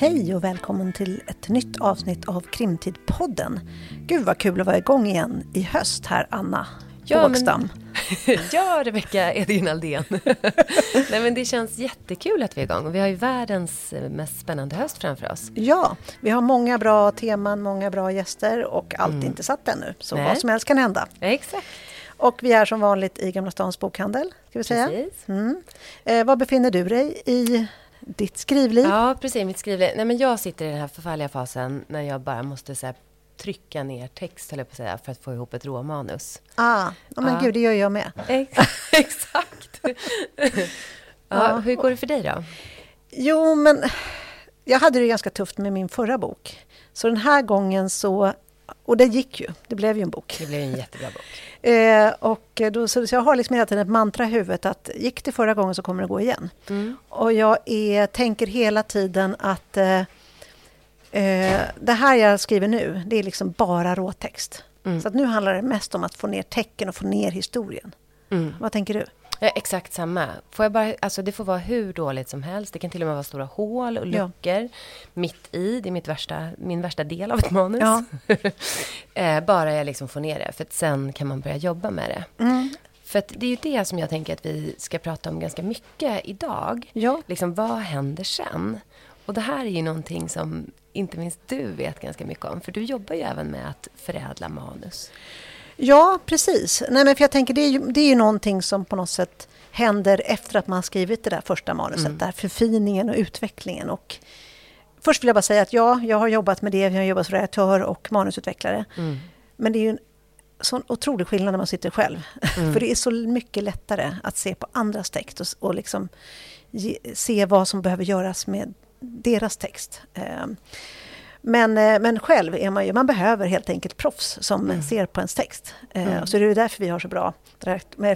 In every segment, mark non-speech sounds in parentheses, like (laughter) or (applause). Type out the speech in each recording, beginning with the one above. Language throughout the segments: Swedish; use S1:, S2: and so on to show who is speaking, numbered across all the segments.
S1: Hej och välkommen till ett nytt avsnitt av Krimtidpodden. Gud vad kul att vara igång igen i höst här, Anna ja, Bågstam.
S2: Men... (laughs) ja, Rebecka Edin Aldén. (laughs) Nej, men det känns jättekul att vi är igång. Vi har ju världens mest spännande höst framför oss.
S1: Ja, vi har många bra teman, många bra gäster och allt mm. är inte satt ännu. Så Nej. vad som helst kan hända.
S2: Exakt.
S1: Och vi är som vanligt i Gamla Stans bokhandel. Ska vi säga. Mm. Eh, var befinner du dig i ditt skrivliv?
S2: Ja, precis. Mitt skrivliv. Nej, men jag sitter i den här förfärliga fasen när jag bara måste så här, trycka ner text, höll jag på att säga, för att få ihop ett råmanus.
S1: Ah, oh, men ja. gud, det gör jag med. (laughs) (laughs)
S2: Exakt. (laughs) ja, hur går det för dig då?
S1: Jo, men jag hade det ganska tufft med min förra bok. Så den här gången så... Och det gick ju. Det blev ju en bok.
S2: Det blev en jättebra bok. (laughs)
S1: Eh, och då, så, jag har liksom hela tiden ett mantra i huvudet att gick det förra gången så kommer det gå igen. Mm. Och jag är, tänker hela tiden att eh, eh, det här jag skriver nu, det är liksom bara råtext. Mm. Så att nu handlar det mest om att få ner tecken och få ner historien. Mm. Vad tänker du?
S2: Ja, exakt samma. Får jag bara, alltså det får vara hur dåligt som helst. Det kan till och med vara stora hål och luckor ja. mitt i. Det är mitt värsta, min värsta del av ett manus. Ja. (laughs) eh, bara jag liksom får ner det, för sen kan man börja jobba med det. Mm. För det är ju det som jag tänker att vi ska prata om ganska mycket idag. Ja. Liksom, vad händer sen? Och det här är ju någonting som inte minst du vet ganska mycket om. För du jobbar ju även med att förädla manus.
S1: Ja, precis. Nej, men för jag tänker, det är, ju, det är ju någonting som på något sätt händer efter att man skrivit det där första manuset. Mm. Där förfiningen och utvecklingen. Och först vill jag bara säga att ja, jag har jobbat med det. Jag har jobbat som redaktör och manusutvecklare. Mm. Men det är ju en sån otrolig skillnad när man sitter själv. (laughs) Mm. för det är så mycket lättare att se på andras text och, och liksom ge, se vad som behöver göras med deras text. Eh, men, eh, men själv är man ju, man behöver helt enkelt proffs som mm. ser på ens text. Eh, mm. Så det är därför vi har så bra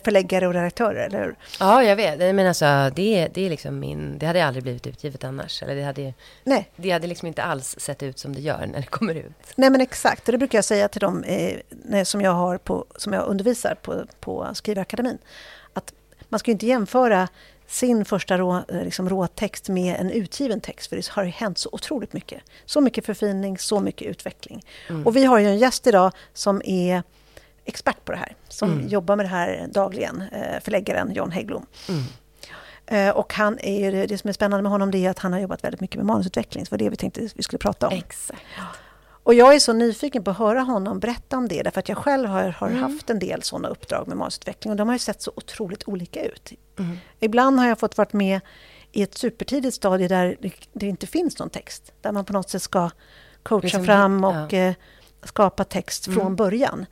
S1: förläggare och redaktörer, eller hur?
S2: Ja, jag vet. Men alltså, det, det är liksom min... Det hade aldrig blivit utgivet annars. Eller det hade, Nej. det hade liksom inte alls sett ut som det gör när det kommer ut.
S1: Nej, men exakt. Och det brukar jag säga till dem eh, som, jag har på, som jag undervisar på, på Skrivakademin. Att man ska inte jämföra sin första rå, eh, liksom råtext med en utgiven text. För det har hänt så otroligt mycket. Så mycket förfining, så mycket utveckling. Mm. Och vi har ju en gäst idag som är expert på det här. Som mm. jobbar med det här dagligen. Eh, förläggaren John Hägglom. Mm. Eh, och han är, det som är spännande med honom det är att han har jobbat väldigt mycket med manusutveckling. Så det var det vi tänkte vi skulle prata om.
S2: Exakt.
S1: Och jag är så nyfiken på att höra honom berätta om det, därför att jag själv har, har mm. haft en del sådana uppdrag med manusutveckling och de har ju sett så otroligt olika ut. Mm. Ibland har jag fått vara med i ett supertidigt stadie där det, inte finns någon text, där man på något sätt ska coacha liksom, fram och ja. eh, skapa text mm. från början.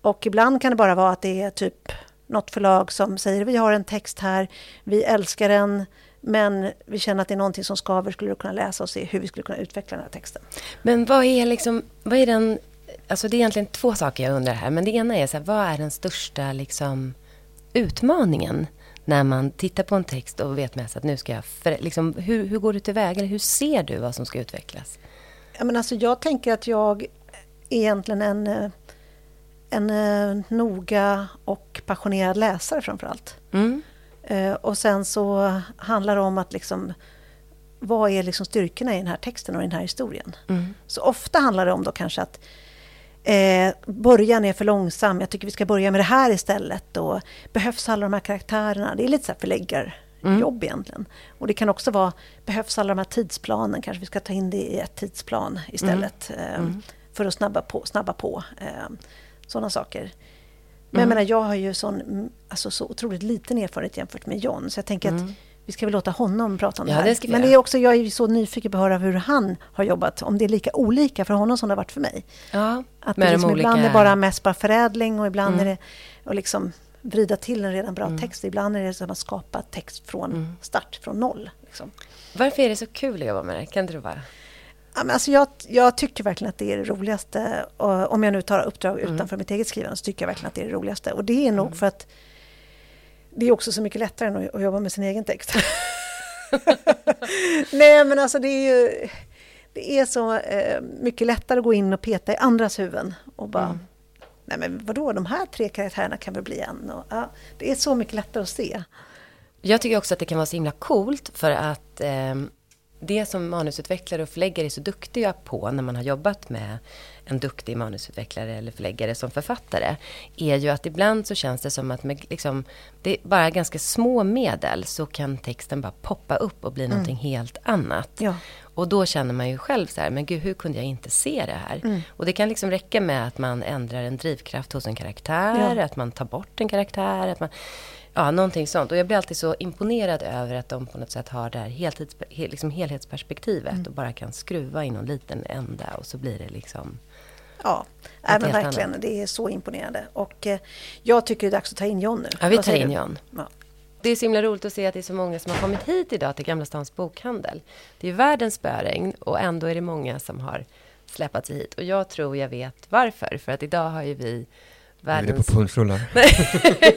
S1: Och ibland kan det bara vara att det är typ något förlag som säger vi har en text här, vi älskar den, men vi känner att det är någonting som skaver, skulle du kunna läsa och se hur vi skulle kunna utveckla den här texten.
S2: Men vad är liksom, vad är den, alltså det är egentligen två saker jag undrar här, men det ena är så här, vad är den största liksom utmaningen när man tittar på en text och vet med sig att nu ska jag, för, liksom, hur, hur går du tillväga, eller hur ser du vad som ska utvecklas?
S1: Ja, men alltså, jag tänker att jag är egentligen en, en, en noga och passionerad läsare framför allt. Mm. Eh, och sen så handlar det om att liksom vad är liksom styrkorna i den här texten och i den här historien? Mm. Så ofta handlar det om då kanske att eh, början är för långsam, jag tycker vi ska börja med det här istället. Och behövs alla de här karaktärerna? Det är lite så här förläggarjobb mm. egentligen. Och det kan också vara, behövs alla de här tidsplanen? Kanske vi ska ta in det i ett tidsplan istället. Mm. Eh, mm. för att snabba på. Snabba på eh, sådana saker. Men mm. jag menar, jag har ju sån, alltså, så otroligt liten erfarenhet jämfört med John. Så jag tänker mm. att vi ska väl låta honom prata om ja, det här. Det Men det är också, jag är så nyfiken på att höra hur han har jobbat. Om det är lika olika för honom som det har varit för mig.
S2: Ja,
S1: att det liksom olika... ibland är bara mest bara förädling och ibland mm. är det att liksom vrida till en redan bra mm. text. Ibland är det som att skapa text från mm. start, från noll. Liksom.
S2: Varför är det så kul att jobba med det? Kan inte du bara...
S1: Ja, men alltså jag, jag, tycker verkligen att det är det roligaste. Och om jag nu tar uppdrag mm. utanför mitt eget skrivande så tycker jag verkligen att det är det roligaste. Och det är nog mm. för att det är också så mycket lättare än att, att jobba med sin egen text. (laughs) Nej, men alltså det är ju... Det är så eh, mycket lättare att gå in och peta i andras huvuden och bara... Mm. Nej men vadå, de här tre karaktärerna kan väl bli en? Och, ja, det är så mycket lättare att se.
S2: Jag tycker också att det kan vara så himla coolt för att eh, det som manusutvecklare och förläggare är så duktiga på när man har jobbat med en duktig manusutvecklare eller förläggare som författare är ju att ibland så känns det som att med liksom, det är bara ganska små medel så kan texten bara poppa upp och bli mm. någonting helt annat. Ja. Och då känner man ju själv så här, men gud hur kunde jag inte se det här? Mm. Och det kan liksom räcka med att man ändrar en drivkraft hos en karaktär, ja. att man tar bort en karaktär, att man Ja, någonting sånt. Och jag blir alltid så imponerad över att de på något sätt har det här heltids, liksom helhetsperspektivet mm. och bara kan skruva i någon liten ända och så blir det liksom...
S1: Ja, äh, men verkligen. Annat. Det är så imponerande. Och eh, jag tycker det är dags att ta in John nu.
S2: Ja, vi tar in John. Ja. Det är så himla roligt att se att det är så många som har kommit hit idag till Gamla Stans bokhandel. Det är världens spöregn och ändå är det många som har släpat sig hit. Och jag tror jag vet varför. För att idag har ju vi
S3: världens... Är det på punschrullar? (laughs)
S1: ja,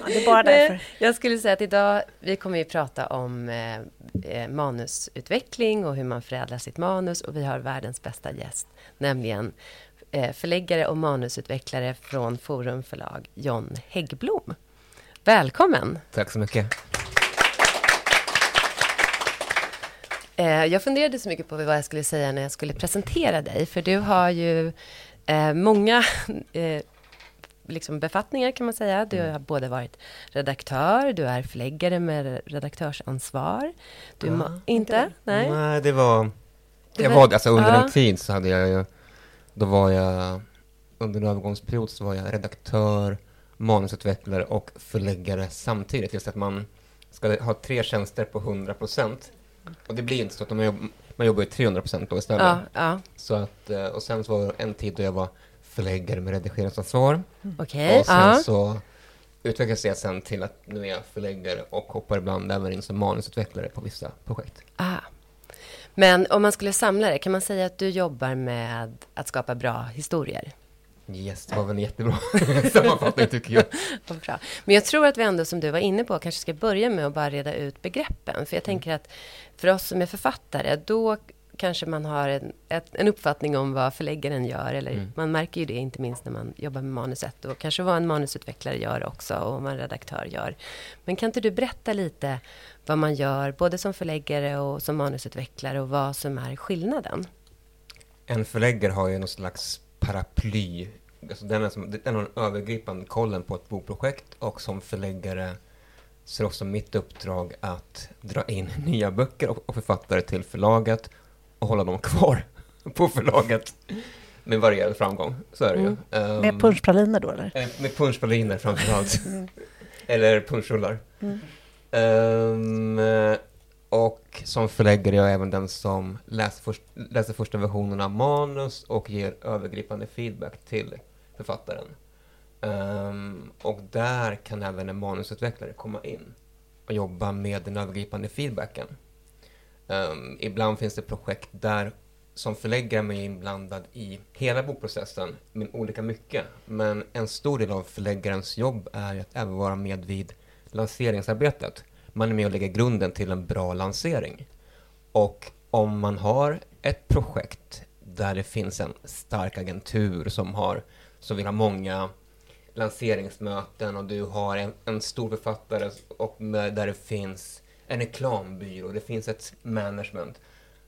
S1: det är bara därför.
S2: Jag skulle säga att idag, vi kommer ju prata om eh, eh, manusutveckling och hur man förädlar sitt manus. Och vi har världens bästa gäst, nämligen eh, förläggare och manusutvecklare från Forum förlag, John Häggblom. Välkommen!
S3: Tack så mycket.
S2: Eh, jag funderade så mycket på vad jag skulle säga när jag skulle presentera dig, för du har ju eh, många (laughs) liksom befattningar kan man säga. Du mm. har både varit redaktör, du är förläggare med redaktörsansvar. Du ja, inte?
S3: Nej. Nej, det var... Jag var, alltså under ja. en tid så hade jag ju, då var jag, under en övergångsperiod så var jag redaktör, manusutvecklare och förläggare samtidigt. Just att man ska ha tre tjänster på 100 procent. Och det blir inte så att man jobbar, man jobbar ju 300 procent då istället. Ja, ja. Så att, eh, och sen så var det en tid då jag var förläggare med redigeringsansvar.
S2: Mm. Okay,
S3: och sen uh. så utvecklades jag sen till att nu är jag förläggare och hoppar ibland även in som manusutvecklare på vissa projekt.
S2: Ah. Men om man skulle samla det, kan man säga att du jobbar med att skapa bra historier?
S3: Yes, det var väl en jättebra (laughs) sammanfattning tycker jag. (laughs)
S2: Bra. Men jag tror att vi ändå, som du var inne på, kanske ska börja med att bara reda ut begreppen. För jag tänker att för oss som är författare, då kanske man har en, ett, en uppfattning om vad förläggaren gör. Eller mm. Man märker ju det inte minst när man jobbar med manuset. Och kanske vad en manusutvecklare gör också och vad en redaktör gör. Men kan inte du berätta lite vad man gör, både som förläggare och som manusutvecklare och vad som är skillnaden?
S3: En förläggare har ju någon slags paraply. Alltså den, är som, den har den övergripande kollen på ett bokprojekt och som förläggare så är det också mitt uppdrag att dra in (laughs) nya böcker och författare till förlaget och hålla dem kvar (laughs) på förlaget med varierad framgång. Så är det mm. ju.
S1: Um, med punschpraliner då eller?
S3: Eh, med punschpraliner framförallt. (laughs) mm. (laughs) Eller punschrullar. Mm. Um, och som förläggare är jag även den som läser, först, läser första versionen av manus och ger övergripande feedback till författaren. Um, och där kan även en manusutvecklare komma in och jobba med den övergripande feedbacken. Um, ibland finns det projekt där som förläggaren är inblandad i hela bokprocessen, med olika mycket. Men en stor del av förläggarens jobb är att även vara med vid lanseringsarbetet. Man är med och lägger grunden till en bra lansering. Och om man har ett projekt där det finns en stark agentur som, har, som vill ha många lanseringsmöten och du har en, en stor författare och med, där det finns en reklambyrå, det finns ett management.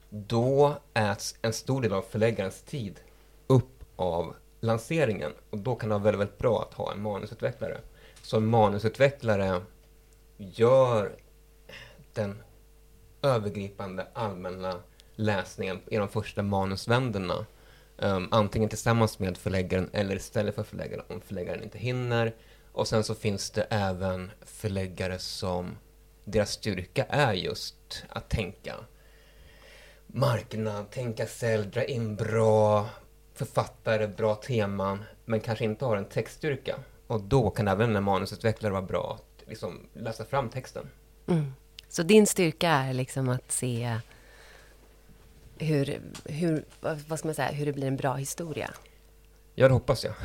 S3: Då äts en stor del av förläggarens tid upp av lanseringen och då kan det vara väldigt, väldigt bra att ha en manusutvecklare. Så en manusutvecklare gör den övergripande allmänna läsningen i de första manusvänderna. Um, antingen tillsammans med förläggaren eller istället för förläggaren om förläggaren inte hinner. Och sen så finns det även förläggare som deras styrka är just att tänka marknad, tänka sälj, dra in bra författare, bra teman, men kanske inte har en textstyrka. Och då kan även en manusutvecklare vara bra att liksom läsa fram texten.
S2: Mm. Så din styrka är liksom att se hur, hur, vad ska man säga, hur det blir en bra historia?
S3: Ja, det hoppas jag. (laughs) (laughs)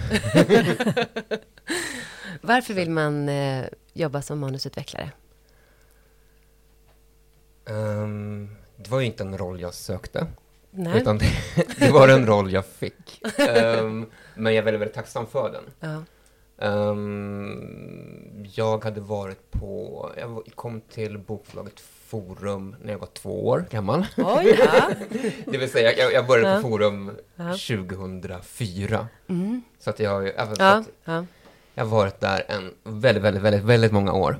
S2: Varför vill man eh, jobba som manusutvecklare?
S3: Um, det var ju inte en roll jag sökte. Nej. Utan det, (laughs) det var en roll jag fick. Um, men jag är väldigt, väldigt tacksam för den. Ja. Um, jag hade varit på, jag kom till bokförlaget Forum när jag var två år gammal.
S2: Oj, ja. (laughs)
S3: det vill säga, jag, jag började på Forum 2004. Mm. Så att jag har ju, ja, ja. jag har varit där en väldigt, väldigt, väldigt, väldigt många år.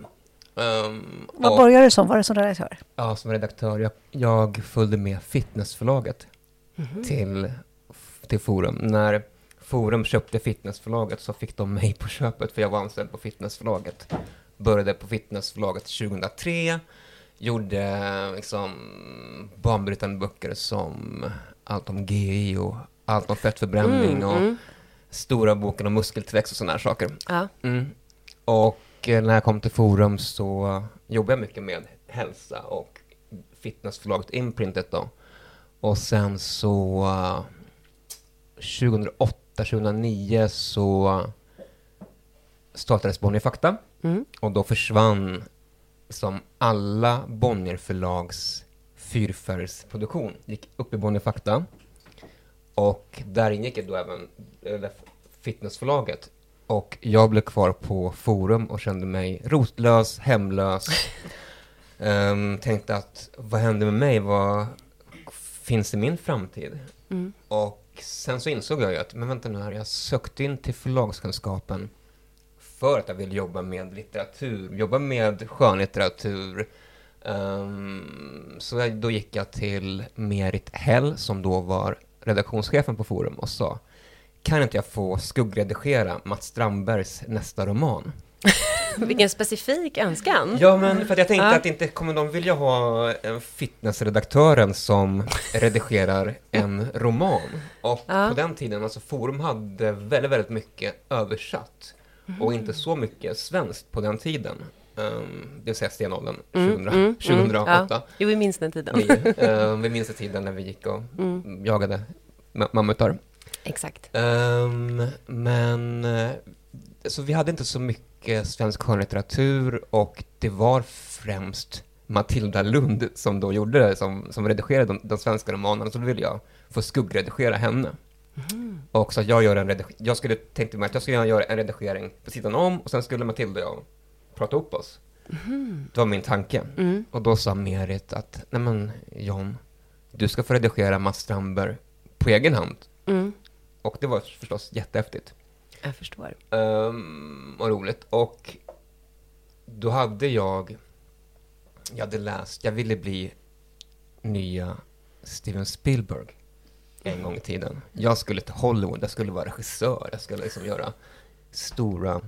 S1: Um, Vad började du som? Var det som redaktör?
S3: Ja, som redaktör. Jag, jag följde med Fitnessförlaget mm. till, till Forum. När Forum köpte Fitnessförlaget så fick de mig på köpet, för jag var anställd på Fitnessförlaget. Började på Fitnessförlaget 2003, gjorde liksom banbrytande böcker som allt om GI och allt om fettförbränning mm, och mm. stora boken om muskeltillväxt och sådana här saker. Ja. Mm. Och eh, när jag kom till Forum så jobbade jag mycket med hälsa och fitnessförlaget Imprintet då. Och sen så 2008 2009 så startades Bonnier Fakta mm. och då försvann som alla Bonnier förlags fyrfärgsproduktion gick upp i Bonnier Fakta och där ingick då även fitnessförlaget och jag blev kvar på Forum och kände mig rotlös, hemlös. um, (laughs) tänkte att vad händer med mig? Vad finns i min framtid? Mm. Och sen så insåg jag ju att, men vänta nu här, jag sökte in till förlagskunskapen för att jag vill jobba med litteratur, jobba med skönlitteratur. Um, så jag, då gick jag till Merit Hell, som då var redaktionschefen på Forum, och sa, kan inte jag få skuggredigera Mats Strandbergs nästa roman? (laughs)
S2: Vilken specifik önskan.
S3: Ja, men för jag tänkte ja. att inte kommer de vilja ha en fitnessredaktören som redigerar en roman. Och ja. på den tiden, alltså Forum hade väldigt, väldigt mycket översatt. Mm. Och inte så mycket svenskt på den tiden. Um, det vill säga stenåldern, 2000, mm, 2008. Mm, ja.
S2: Jo, vi minns den tiden.
S3: Vi, um, vi minns den tiden när vi gick och mm. jagade mammutar.
S2: Exakt.
S3: Um, men, eh, så vi hade inte så mycket svensk skönlitteratur och det var främst Matilda Lund som då gjorde det, som, som redigerade de, de svenska romanerna, så då ville jag få skuggredigera henne. Mm. Och så jag gör en jag skulle tänkte mig att jag skulle göra en redigering på sidan om och sen skulle Matilda och jag prata upp oss. Mm. Det var min tanke. Mm. Och då sa Merit att, nej men John, du ska få redigera Mats Strandberg på egen hand. Mm. Och det var förstås jättehäftigt.
S2: Jag förstår.
S3: Um, vad roligt. Och då hade jag, jag hade läst, jag ville bli nya Steven Spielberg en gång i tiden. Jag skulle till Hollywood, jag skulle vara regissör, jag skulle liksom göra stora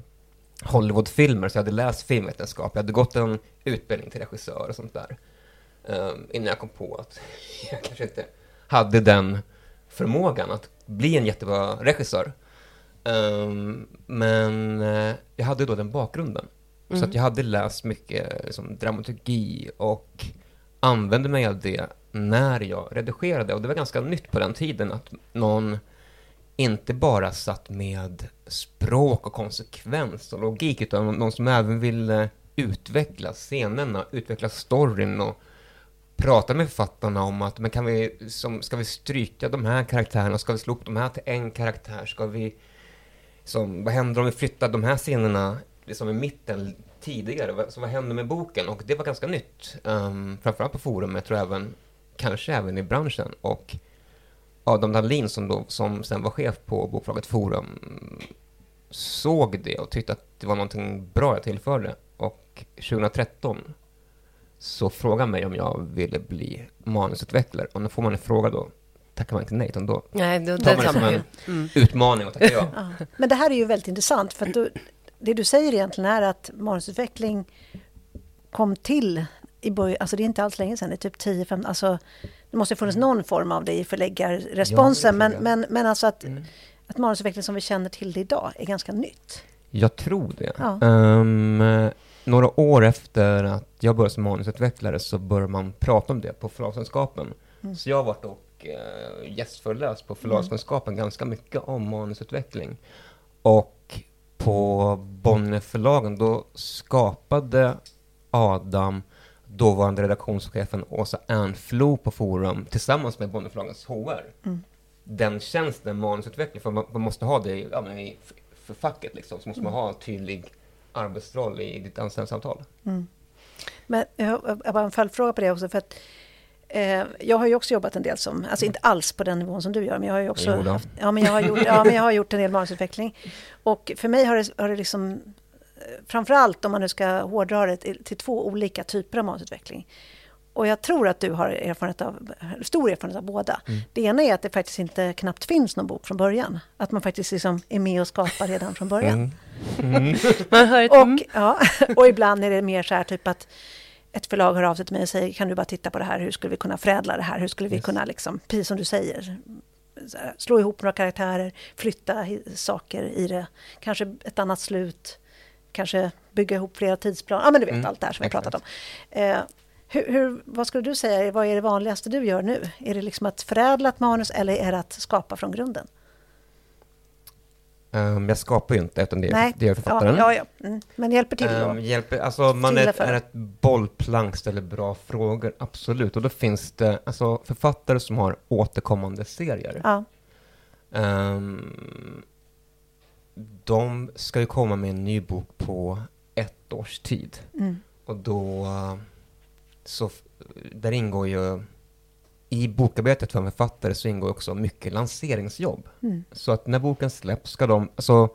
S3: Hollywoodfilmer, så jag hade läst filmvetenskap, jag hade gått en utbildning till regissör och sånt där. Um, innan jag kom på att (laughs) jag kanske inte hade den förmågan att bli en jättebra regissör. Um, men uh, jag hade då den bakgrunden. Mm. Så att jag hade läst mycket liksom, dramaturgi och använde mig av det när jag redigerade. Och det var ganska nytt på den tiden att någon inte bara satt med språk och konsekvens och logik, utan någon som även ville utveckla scenerna, utveckla storyn och prata med författarna om att men kan vi, som, ska vi stryka de här karaktärerna, ska vi slå upp de här till en karaktär, ska vi som, vad händer om vi flyttar de här scenerna liksom i mitten tidigare? Så vad händer med boken? Och det var ganska nytt. Um, framförallt på forumet och även, kanske även i branschen. Och Adam Dahlin som, då, som sen var chef på bokförlaget Forum såg det och tyckte att det var någonting bra jag tillförde. Och 2013 så frågade han mig om jag ville bli manusutvecklare. Och när får man en fråga då tackar man inte nej, utan då
S2: nej, då,
S3: tar man det som en mm. utmaning och tackar ja. (laughs)
S1: ja. Men det här är ju väldigt intressant, för att du, det du säger egentligen är att manusutveckling kom till i början, alltså det är inte alls länge sedan, det är typ 10-15, alltså det måste ha funnits någon form av det i förläggarresponsen, ja, men, men, men alltså att, mm. att manusutveckling som vi känner till det idag är ganska nytt.
S3: Jag tror det. Ja. Um, några år efter att jag började som manusutvecklare så började man prata om det på förlagskunskapen. Mm. Så jag har varit och eh, gästföreläst på förlagskunskapen mm. ganska mycket om manusutveckling. Och på Bonnierförlagen, då skapade Adam dåvarande redaktionschefen Åsa Ernflo på Forum tillsammans med Bonnierförlagens HR. Mm. Den tjänsten, manusutveckling, för man, man måste ha det ja, men i, för facket liksom, så måste man ha en tydlig arbetsroll i ditt anställningsavtal. Mm.
S1: Men jag har en följdfråga på det också. För att, eh, jag har ju också jobbat en del som, alltså inte alls på den nivån som du gör, men jag har ju också haft, ja, men jag har gjort, ja, men jag har gjort en del manusutveckling. Och för mig har det, har det liksom, eh, framförallt om man nu ska hårdra det till, till två olika typer av manusutveckling. Och jag tror att du har erfarenhet av, stor erfarenhet av båda. Mm. Det ena är att det faktiskt inte knappt finns någon bok från början. Att man faktiskt liksom är med och skapar redan från början. Mm. Mm. (laughs) och, ja, (laughs) och ibland är det mer så här typ att ett förlag hör av sig till mig och säger kan du bara titta på det här, hur skulle vi kunna förädla det här, hur skulle vi kunna, liksom, precis som du säger, slå ihop några karaktärer, flytta saker i det, kanske ett annat slut, kanske bygga ihop flera tidsplaner, ja men du vet mm. allt det här som vi pratat om. Eh, hur, hur, vad skulle du säga, vad är det vanligaste du gör nu? Är det liksom att förädla ett manus eller är det att skapa från grunden?
S3: Um, jag skapar ju inte, utan det, Nej. det gör författaren.
S1: Ja, ja, ja. Mm. Men hjälper till då? Um,
S3: hjälper, alltså man är, är, ett bollplank, ställer bra frågor, absolut. Och då finns det alltså, författare som har återkommande serier. Ja. Um, de ska ju komma med en ny bok på ett års tid. Mm. Och då så där ingår ju i bokarbetet för en författare så ingår också mycket lanseringsjobb. Mm. Så att när boken släpps ska de, alltså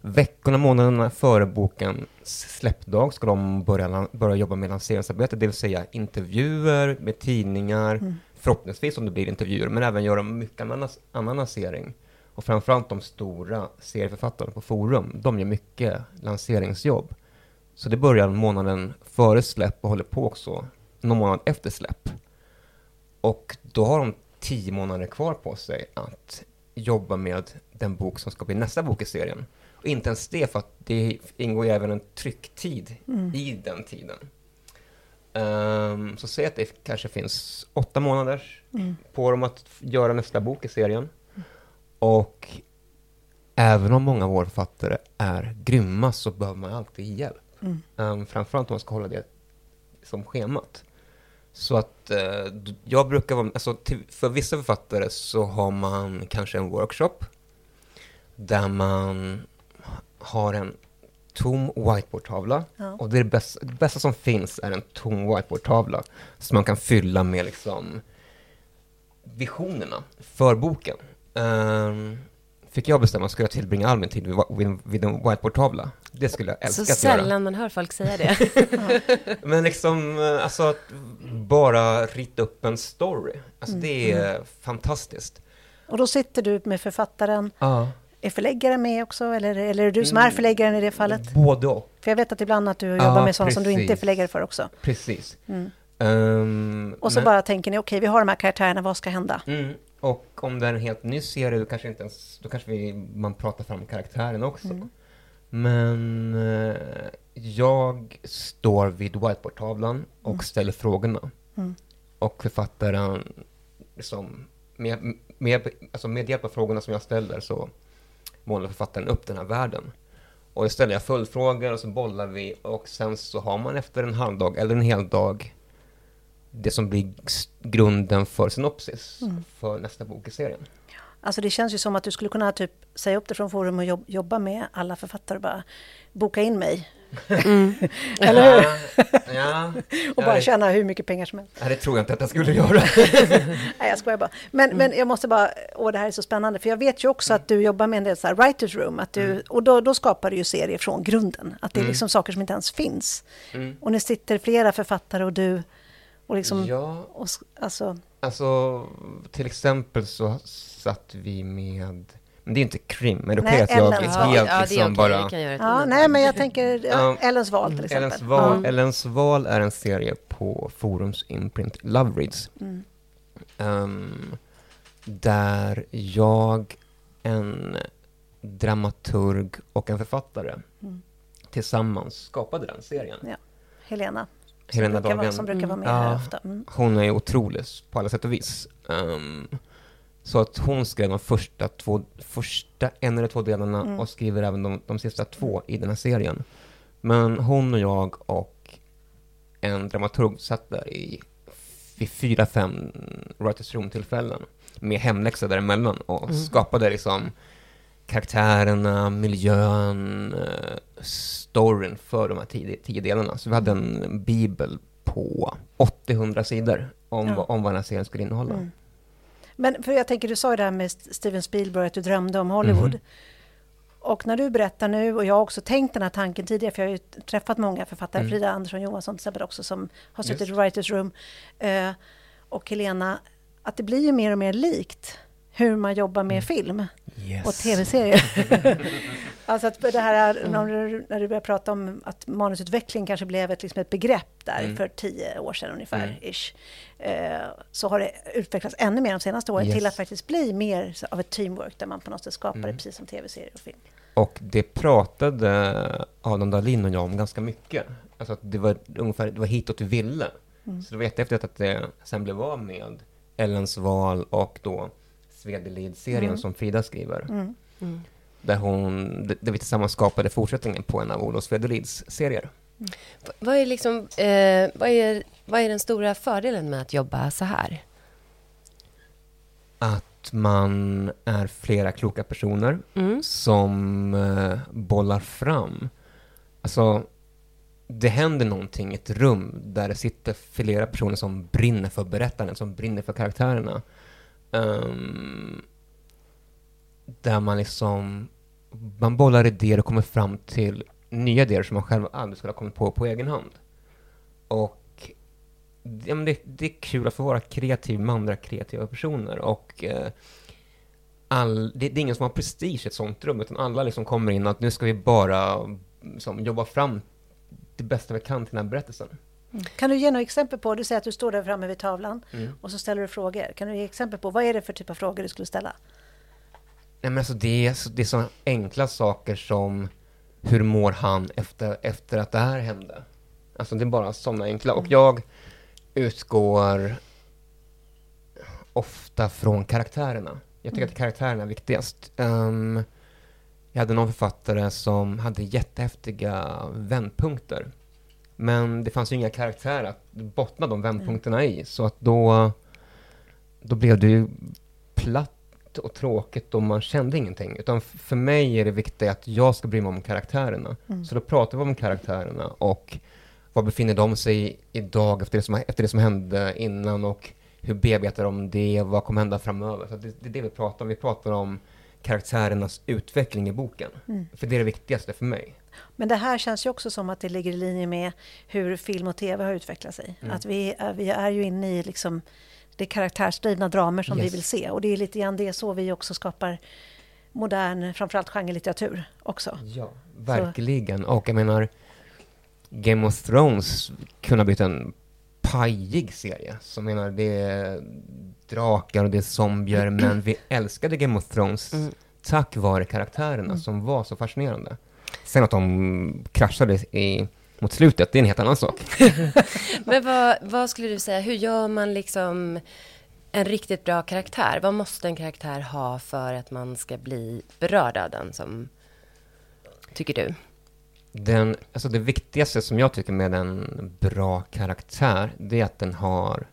S3: veckorna, månaderna före bokens släppdag ska de börja, börja jobba med lanseringsarbete, det vill säga intervjuer med tidningar, mm. förhoppningsvis om det blir intervjuer, men även göra mycket annan, annan lansering. Och framförallt de stora serieförfattarna på Forum, de gör mycket lanseringsjobb. Så det börjar månaden före släpp och håller på också någon månad efter släpp. Och då har de tio månader kvar på sig att jobba med den bok som ska bli nästa bok i serien. Och inte ens det, för att det ingår ju även en trycktid mm. i den tiden. Um, så säg att det kanske finns åtta månader mm. på dem att göra nästa bok i serien. Mm. Och även om många av våra författare är grymma så behöver man alltid hjälp. Mm. Um, framförallt om man ska hålla det som schemat. Så att eh, jag brukar vara, alltså till, för vissa författare så har man kanske en workshop där man har en tom whiteboardtavla. Ja. Och det, är det, bästa, det bästa som finns är en tom whiteboardtavla som man kan fylla med liksom visionerna för boken. Um, fick jag bestämma skulle jag tillbringa all min tid vid, vid, vid en whiteboardtavla. Det skulle jag älska
S2: Så att
S3: sällan
S2: göra. man hör folk säga det. (laughs)
S3: Men liksom, alltså bara rita upp en story. Alltså mm. det är mm. fantastiskt.
S1: Och då sitter du med författaren. Ja. Är förläggaren med också? Eller, eller är det du som är mm. förläggaren i det fallet?
S3: Både och.
S1: För jag vet att ibland att du jobbar ja, med sådana som du inte är förläggare för också.
S3: Precis. Mm. Um,
S1: och så men... bara tänker ni, okej, okay, vi har de här karaktärerna, vad ska hända?
S3: Mm. Och om det är en helt ny serie, då kanske, inte ens, då kanske vi, man pratar fram karaktären också. Mm. Men eh, jag står vid whiteboardtavlan och mm. ställer frågorna. Mm. Och författaren, liksom, med, med, alltså med hjälp av frågorna som jag ställer så målar författaren upp den här världen. Och då ställer jag följdfrågor och så bollar vi och sen så har man efter en halvdag eller en hel dag det som blir grunden för synopsis mm. för nästa bok i serien.
S1: Alltså det känns ju som att du skulle kunna typ säga upp det från Forum och jobba med alla författare och bara boka in mig. Mm. (laughs) Eller hur? Ja, (laughs) ja, och bara tjäna hur mycket pengar som helst.
S3: Nej, det tror jag inte att jag skulle göra. (laughs)
S1: Nej, jag skojar bara. Men, mm. men jag måste bara, åh det här är så spännande, för jag vet ju också att du jobbar med en del så här writers room, att du, mm. och då, då skapar du ju serier från grunden, att det är mm. liksom saker som inte ens finns. Mm. Och ni sitter flera författare och du och liksom,
S3: ja,
S1: och, alltså.
S3: Alltså till exempel så satt vi med men det är inte krim, men det är okej att jag
S2: är helt ja, liksom okay. bara...
S1: Ja, nej, men jag tänker (laughs) ja, Ellens val till exempel.
S3: Ellens val, mm. Ellens val är en serie på Forums imprint Love Reads. Mm. Um, där jag, en dramaturg och en författare mm. tillsammans skapade den serien.
S1: Ja. Helena.
S3: Helena
S1: som Dahlgren. Som brukar vara med mm. här ofta. Mm.
S3: Hon är otrolig på alla sätt och vis. Um, så att hon skrev de första, två, första en eller två delarna mm. och skriver även de, de sista två i den här serien. Men hon och jag och en dramaturg satt där i vid fyra, fem Writers Room-tillfällen med hemläxa däremellan och mm. skapade liksom karaktärerna, miljön, eh, storyn för de här tio, tio delarna. Så vi hade en bibel på 800 sidor om, ja. om vad den här serien skulle innehålla. Mm.
S1: Men för jag tänker, du sa ju det här med Steven Spielberg, att du drömde om Hollywood. Mm. Och när du berättar nu, och jag har också tänkt den här tanken tidigare, för jag har ju träffat många författare, mm. Frida Andersson Johansson till exempel också, som har suttit Just. i Writers Room, eh, och Helena, att det blir ju mer och mer likt hur man jobbar med mm. film yes. och tv-serier. (laughs) alltså att det här, mm. när, du, när du börjar prata om att manusutveckling kanske blev ett, liksom ett begrepp där mm. för tio år sedan ungefär, mm. ish, eh, så har det utvecklats ännu mer de senaste åren yes. till att faktiskt bli mer av ett teamwork där man på något sätt skapar det mm. precis som tv-serier och film.
S3: Och det pratade Adam Dahlin och jag om ganska mycket. Alltså att det var ungefär det var hitåt vi ville. Mm. Så det var jättehäftigt att det sen blev av med Ellens val och då Svedelid-serien mm. som Frida skriver. Mm. Mm. Där, hon, där vi tillsammans skapade fortsättningen på en av Olof Svedelids serier.
S2: Mm. Vad, är liksom, eh, vad, är, vad är den stora fördelen med att jobba så här?
S3: Att man är flera kloka personer mm. som eh, bollar fram. Alltså, det händer någonting i ett rum där det sitter flera personer som brinner för berättaren, som brinner för karaktärerna. Um, där man liksom, man bollar idéer och kommer fram till nya idéer som man själv aldrig skulle ha kommit på på egen hand. Och ja, men det, det är kul att få vara kreativ med andra kreativa personer och eh, all, det, det, är ingen som har prestige i ett sånt rum, utan alla liksom kommer in att nu ska vi bara liksom, jobba fram det bästa vi kan till den här berättelsen.
S1: Mm. Kan du ge några exempel på, du säger att du står där framme vid tavlan mm. och så ställer du frågor. Kan du ge exempel på, vad är det för typ av frågor du skulle ställa?
S3: Nej, men alltså det, är, det är så enkla saker som hur mår han efter, efter att det här hände? Alltså det är bara sådana enkla. Mm. Och jag utgår ofta från karaktärerna. Jag tycker mm. att karaktärerna är viktigast. Um, jag hade någon författare som hade jättehäftiga vändpunkter. Men det fanns ju inga karaktärer att bottna de vändpunkterna i, så att då, då blev det ju platt och tråkigt och man kände ingenting. Utan för mig är det viktigt att jag ska bry mig om karaktärerna. Mm. Så då pratar vi om karaktärerna och var befinner de sig idag efter det som, efter det som hände innan och hur bearbetar de det, vad kommer hända framöver? Så det, det är det vi pratar om. Vi pratar om karaktärernas utveckling i boken. Mm. För det är det viktigaste för mig.
S1: Men det här känns ju också som att det ligger i linje med hur film och tv har utvecklat sig. Mm. Att vi är, vi är ju inne i liksom det karaktärsdrivna dramer som yes. vi vill se. Och det är lite grann det så vi också skapar modern, framförallt genrelitteratur också.
S3: Ja, verkligen. Så. Och jag menar, Game of Thrones kunde ha blivit en pajig serie. Som menar, det är drakar och det är zombier, men vi älskade Game of Thrones mm. tack vare karaktärerna mm. som var så fascinerande. Sen att de kraschade i, mot slutet, det är en helt annan sak. (laughs)
S2: Men vad, vad, skulle du säga, hur gör man liksom en riktigt bra karaktär? Vad måste en karaktär ha för att man ska bli berörd av den, som, tycker du?
S3: Den, alltså det viktigaste som jag tycker med en bra karaktär, det är att den har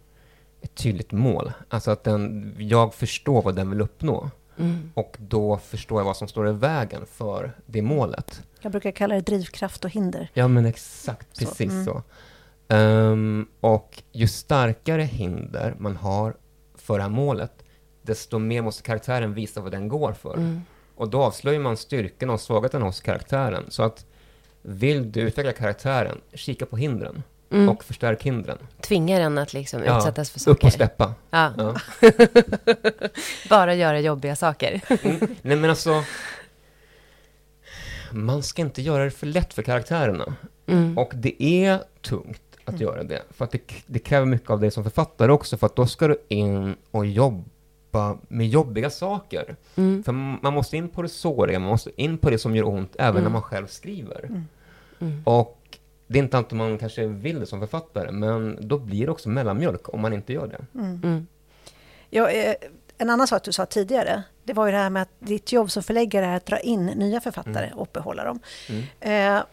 S3: ett tydligt mål. Alltså att den, jag förstår vad den vill uppnå. Mm. Och då förstår jag vad som står i vägen för det målet.
S1: Jag brukar kalla det drivkraft och hinder.
S3: Ja, men exakt. Precis så. Mm. så. Um, och ju starkare hinder man har för det här målet, desto mer måste karaktären visa vad den går för. Mm. Och då avslöjar man styrkan och svagheten hos karaktären. Så att vill du utveckla karaktären, kika på hindren. Mm. och förstärk hindren.
S2: Tvinga den att liksom ja, utsättas för saker.
S3: upp och släppa. Ja. ja. (laughs)
S2: Bara göra jobbiga saker.
S3: mm. Nej men alltså, man ska inte göra det för lätt för karaktärerna. Mm. Och det är tungt att mm. göra det. För att det, det, kräver mycket av dig som författare också, för att då ska du in och jobba med jobbiga saker. Mm. För man måste in på det såriga, man måste in på det som gör ont, även när mm. man själv skriver. Och det är inte alltid man kanske vill det som författare, men då blir det också mellanmjölk om man inte gör det. Mm. Mm.
S1: Ja, eh, en annan sak du sa tidigare, det var ju det här med att ditt jobb som förläggare är att dra in nya författare mm. och behålla dem. Mm. Eh,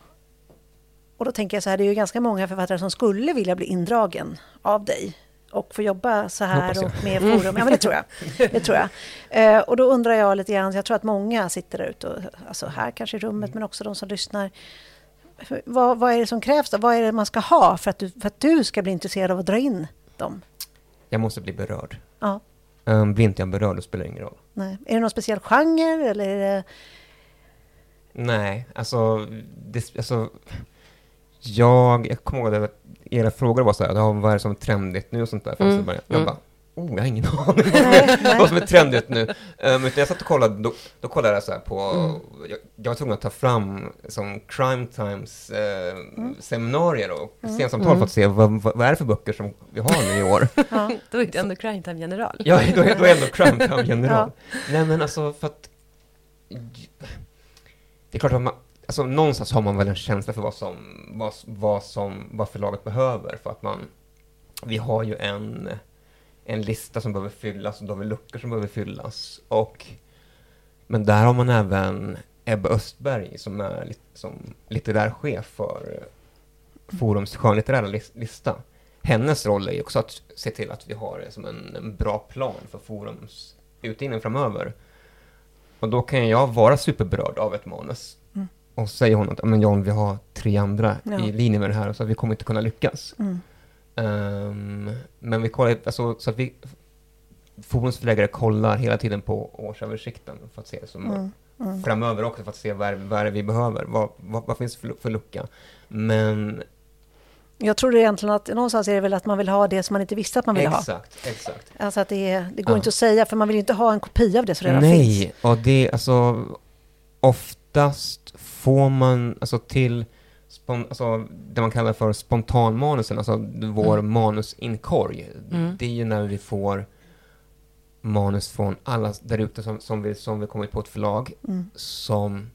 S1: och då tänker jag så här, det är ju ganska många författare som skulle vilja bli indragen av dig och få jobba så här och med forum. Ja, men det tror jag. Det tror jag. Eh, och då undrar jag lite grann, jag tror att många sitter där ute, och, alltså här kanske i rummet, mm. men också de som lyssnar. Vad, vad, är det som krävs då? Vad är det man ska ha för att, du, för att du ska bli intresserad av att dra in dem?
S3: Jag måste bli berörd.
S1: Ja.
S3: Um, blir inte jag berörd, då spelar det ingen roll.
S1: Nej. Är det någon speciell genre eller är det...
S3: Nej, alltså, det, alltså jag, jag kommer ihåg att era frågor var så här, vad är det som är trendigt nu och sånt där. Mm. Jag mm. bara, oh, jag har ingen aning (laughs) vad som är trendigt nu. Um, utan jag satt och kollade, då, då kollade jag så här på, mm. jag, jag var tvungen att ta fram som Crime Times eh, mm. seminarier och mm. scensamtal mm. för att se vad, vad, vad, är det för böcker som vi har nu i år. (laughs)
S2: ja, då är det ändå Crime Time general.
S3: ja, då är, är ändå Crime Time general. (laughs) ja. Nej men alltså för att, det är klart att man, alltså någonstans har man väl en känsla för vad som, vad, vad som, vad förlaget behöver för att man, vi har ju en, en lista som behöver fyllas och har vi luckor som behöver fyllas och men där har man även Ebba Östberg som är lit, som litterär chef för Forums skönlitterära lista. Hennes roll är ju också att se till att vi har som en, en bra plan för Forums utgivning framöver. Och då kan jag vara superberörd av ett manus och så säger hon att men John, vi har tre andra ja. i linje med det här, så vi kommer inte kunna lyckas. Mm. Um, men vi kollar, alltså, så att vi, fordonsförläggare kollar hela tiden på årsöversikten för att se som mm. Mm. framöver också, för att se vad, vad är det vi behöver, vad, vad, vad finns för, för lucka. Men
S1: jag tror egentligen att någonstans är det väl att man vill ha det som man inte visste att man ville
S3: exakt, ha. Exakt,
S1: Alltså att det, det går ja. inte att säga, för man vill ju inte ha en kopia av det som redan
S3: Nej,
S1: finns.
S3: Nej, och det, alltså, oftast får man, alltså till spon, alltså, det man kallar för spontanmanusen, alltså vår mm. manusinkorg, mm. det är ju när vi får manus från alla där ute som, som, vi, som vi kommit på ett förlag, mm. som,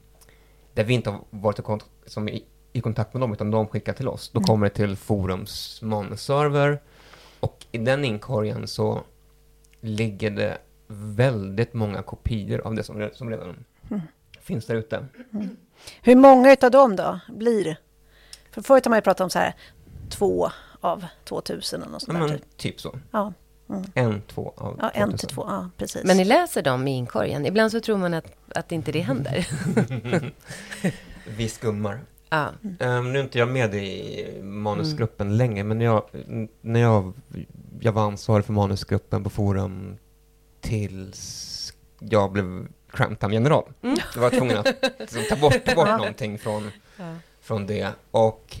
S3: där vi inte har varit i, som i, i, kontakt med dem, utan de skickar till oss. Då mm. kommer det till Forums manusserver, och i den inkorgen så ligger det väldigt många kopior av det som, som redan mm. finns där ute. Mm.
S1: Hur många av dem då blir? För förut har man ju pratat om så här två av 2000 eller något sånt
S3: Men,
S1: typ.
S3: typ så.
S1: Ja.
S3: Mm. En, två av
S1: Ja, en till två, ja precis.
S2: Men ni läser dem i inkorgen? Ibland så tror man att, att inte det händer. (laughs)
S3: Vi skummar.
S2: Ja.
S3: Um, nu är inte jag med i manusgruppen mm. länge, men jag, när jag, jag var ansvarig för manusgruppen på Forum tills jag blev Cramptime-general. Mm. Jag var tvungen att liksom, ta bort, ta bort någonting från, ja. Från det. Och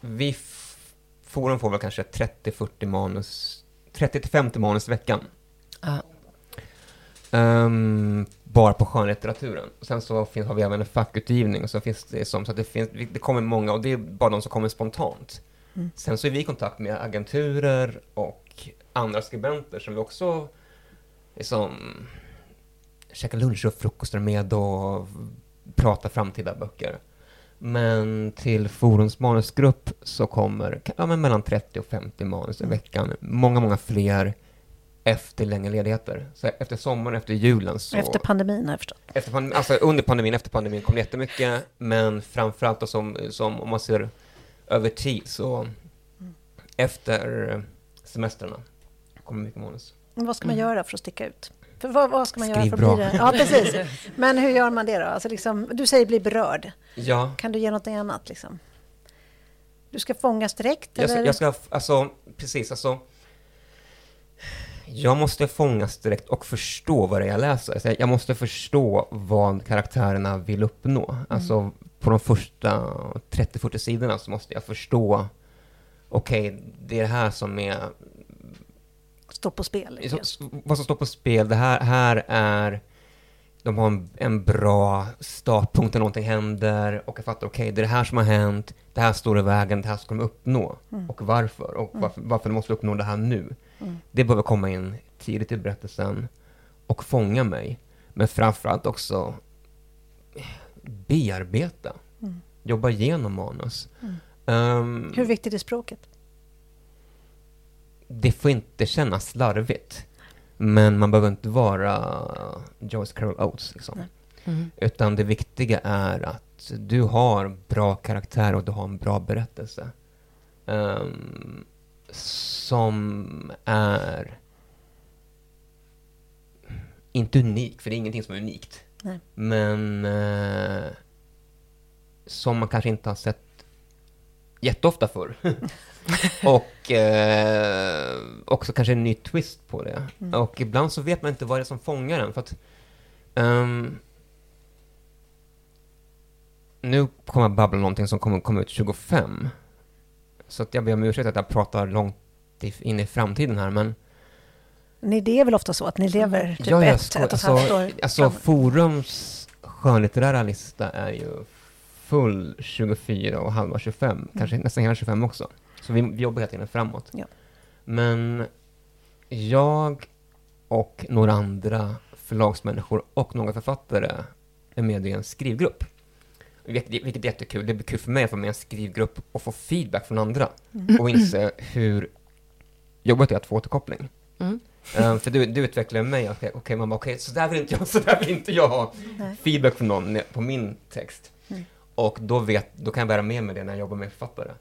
S3: vi Forum får väl kanske 30-40 manus, 30-50 manus i veckan.
S2: Ja.
S3: Um, bara på skönlitteraturen. Sen så finns, har vi även en fackutgivning, och så finns det som, så det, finns, det kommer många, och det är bara de som kommer spontant. Mm. Sen så är vi i kontakt med agenturer och andra skribenter som vi också liksom käka lunch och frukostar med och prata framtida böcker. Men till Forums manusgrupp så kommer ja, men mellan 30 och 50 manus i mm. veckan. Många, många fler efter längre ledigheter. Så efter sommaren, efter julen så...
S1: Efter pandemin har jag förstått.
S3: Efter pandemin, alltså under pandemin, efter pandemin kom det jättemycket. Men framförallt som, som om man ser över tid så mm. efter semestrarna kommer mycket manus.
S1: vad ska man mm. göra för att sticka ut? För vad, vad ska man Skriv göra för att bli det? Ja, precis. (laughs) Men hur gör man det då? Alltså liksom, du säger bli berörd.
S3: Ja.
S1: Kan du ge något annat? Liksom? Du ska fångas direkt?
S3: Jag ska,
S1: eller?
S3: jag ska, alltså, precis, alltså. Jag måste fångas direkt och förstå vad det är jag läser. Jag måste förstå vad karaktärerna vill uppnå. Mm. Alltså, på de första 30-40 sidorna så måste jag förstå okej, okay, det är det här som är
S1: står på spel.
S3: Liksom. Vad som står på spel, det här, här är de har en, en bra startpunkt när någonting händer och jag fattar, okej, okay, det är det här som har hänt, det här står i vägen, det här ska de uppnå. Mm. Och varför? Och mm. varför, varför de måste uppnå det här nu. Mm. Det behöver komma in tidigt i berättelsen och fånga mig. Men framförallt också bearbeta. Mm. Jobba igenom manus.
S1: Um, Hur viktigt är språket?
S3: Det får inte kännas slarvigt. Men man behöver inte vara Joyce Carol Oates. Liksom. Mm. Utan det viktiga är att du har bra karaktär och du har en bra berättelse. Um, som är inte unik, för det är ingenting som är unikt.
S1: Nej.
S3: Men eh, som man kanske inte har sett jätteofta förr. (laughs) (laughs) och eh, också kanske en ny twist på det. Mm. Och ibland så vet man inte vad det är som fångar en. För att, um, nu kommer jag babbla någonting som kommer komma ut 25. Så att jag ber om ursäkt att jag pratar långt in i framtiden här, men...
S1: Ni, det är väl ofta så att ni lever typ
S3: ja,
S1: ett, ett och ett
S3: alltså,
S1: halvt år
S3: Alltså, Forums skönlitterära lista är ju full 24 och halva 25, mm. kanske nästan hela 25 också. Så vi, vi jobbar hela tiden framåt.
S1: Ja.
S3: Men jag och några andra förlagsmänniskor och några författare är med i en skrivgrupp. Vilket är jättekul. Det blir kul för mig att vara med i en skrivgrupp och få feedback från andra. Mm. Och inse hur jobbigt det är att få återkoppling. Mm. Um, för du, du utvecklar mig, okej, okay, okay, mamma, okej, okay, så där vill inte jag, (laughs) så där vill inte jag ha feedback från någon på min text. Mm. Och då, vet, då kan jag bära med mig det när jag jobbar med författare.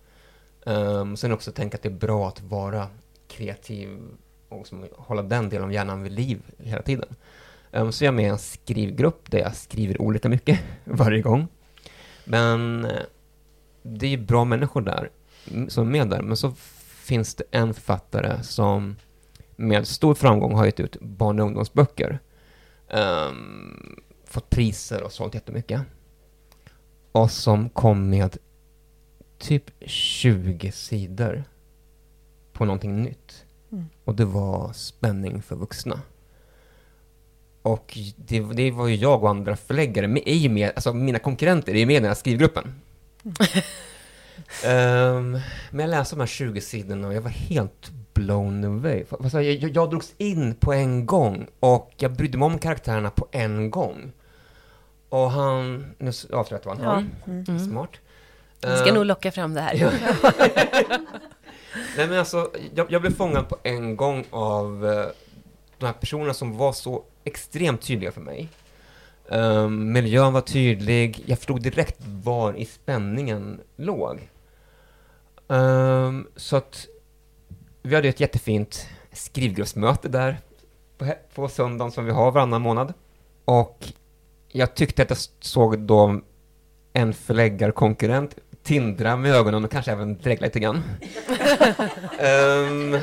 S3: Um, sen också tänka att det är bra att vara kreativ och liksom hålla den delen av hjärnan vid liv hela tiden. Um, så jag är med i en skrivgrupp där jag skriver olika mycket (laughs) varje gång. Men eh, det är bra människor där, som är med där. Men så finns det en författare som med stor framgång har gett ut barn och ungdomsböcker. Um, fått priser och sålt jättemycket. Och som kom med typ 20 sidor på någonting nytt. Mm. Och det var spänning för vuxna. Och det, det, var ju jag och andra förläggare, med, ju med, alltså mina konkurrenter är ju med i den här skrivgruppen. Mm. um, men jag läste de här 20 sidorna och jag var helt blown away. Jag, jag, jag drogs in på en gång och jag brydde mig om karaktärerna på en gång. Och han, nu avslöjar jag att det var han, mm. mm. smart.
S2: Vi ska uh, nog locka fram det här. Ja. (laughs)
S3: Nej men alltså, jag, jag, blev fångad på en gång av uh, de här personerna som var så extremt tydliga för mig. Um, miljön var tydlig, jag förstod direkt var i spänningen låg. Um, så att vi hade ett jättefint skrivgruppsmöte där på, på söndagen som vi har varannan månad. Och jag tyckte att jag såg då en förläggarkonkurrent tindra med ögonen och kanske även dregla lite grann. um,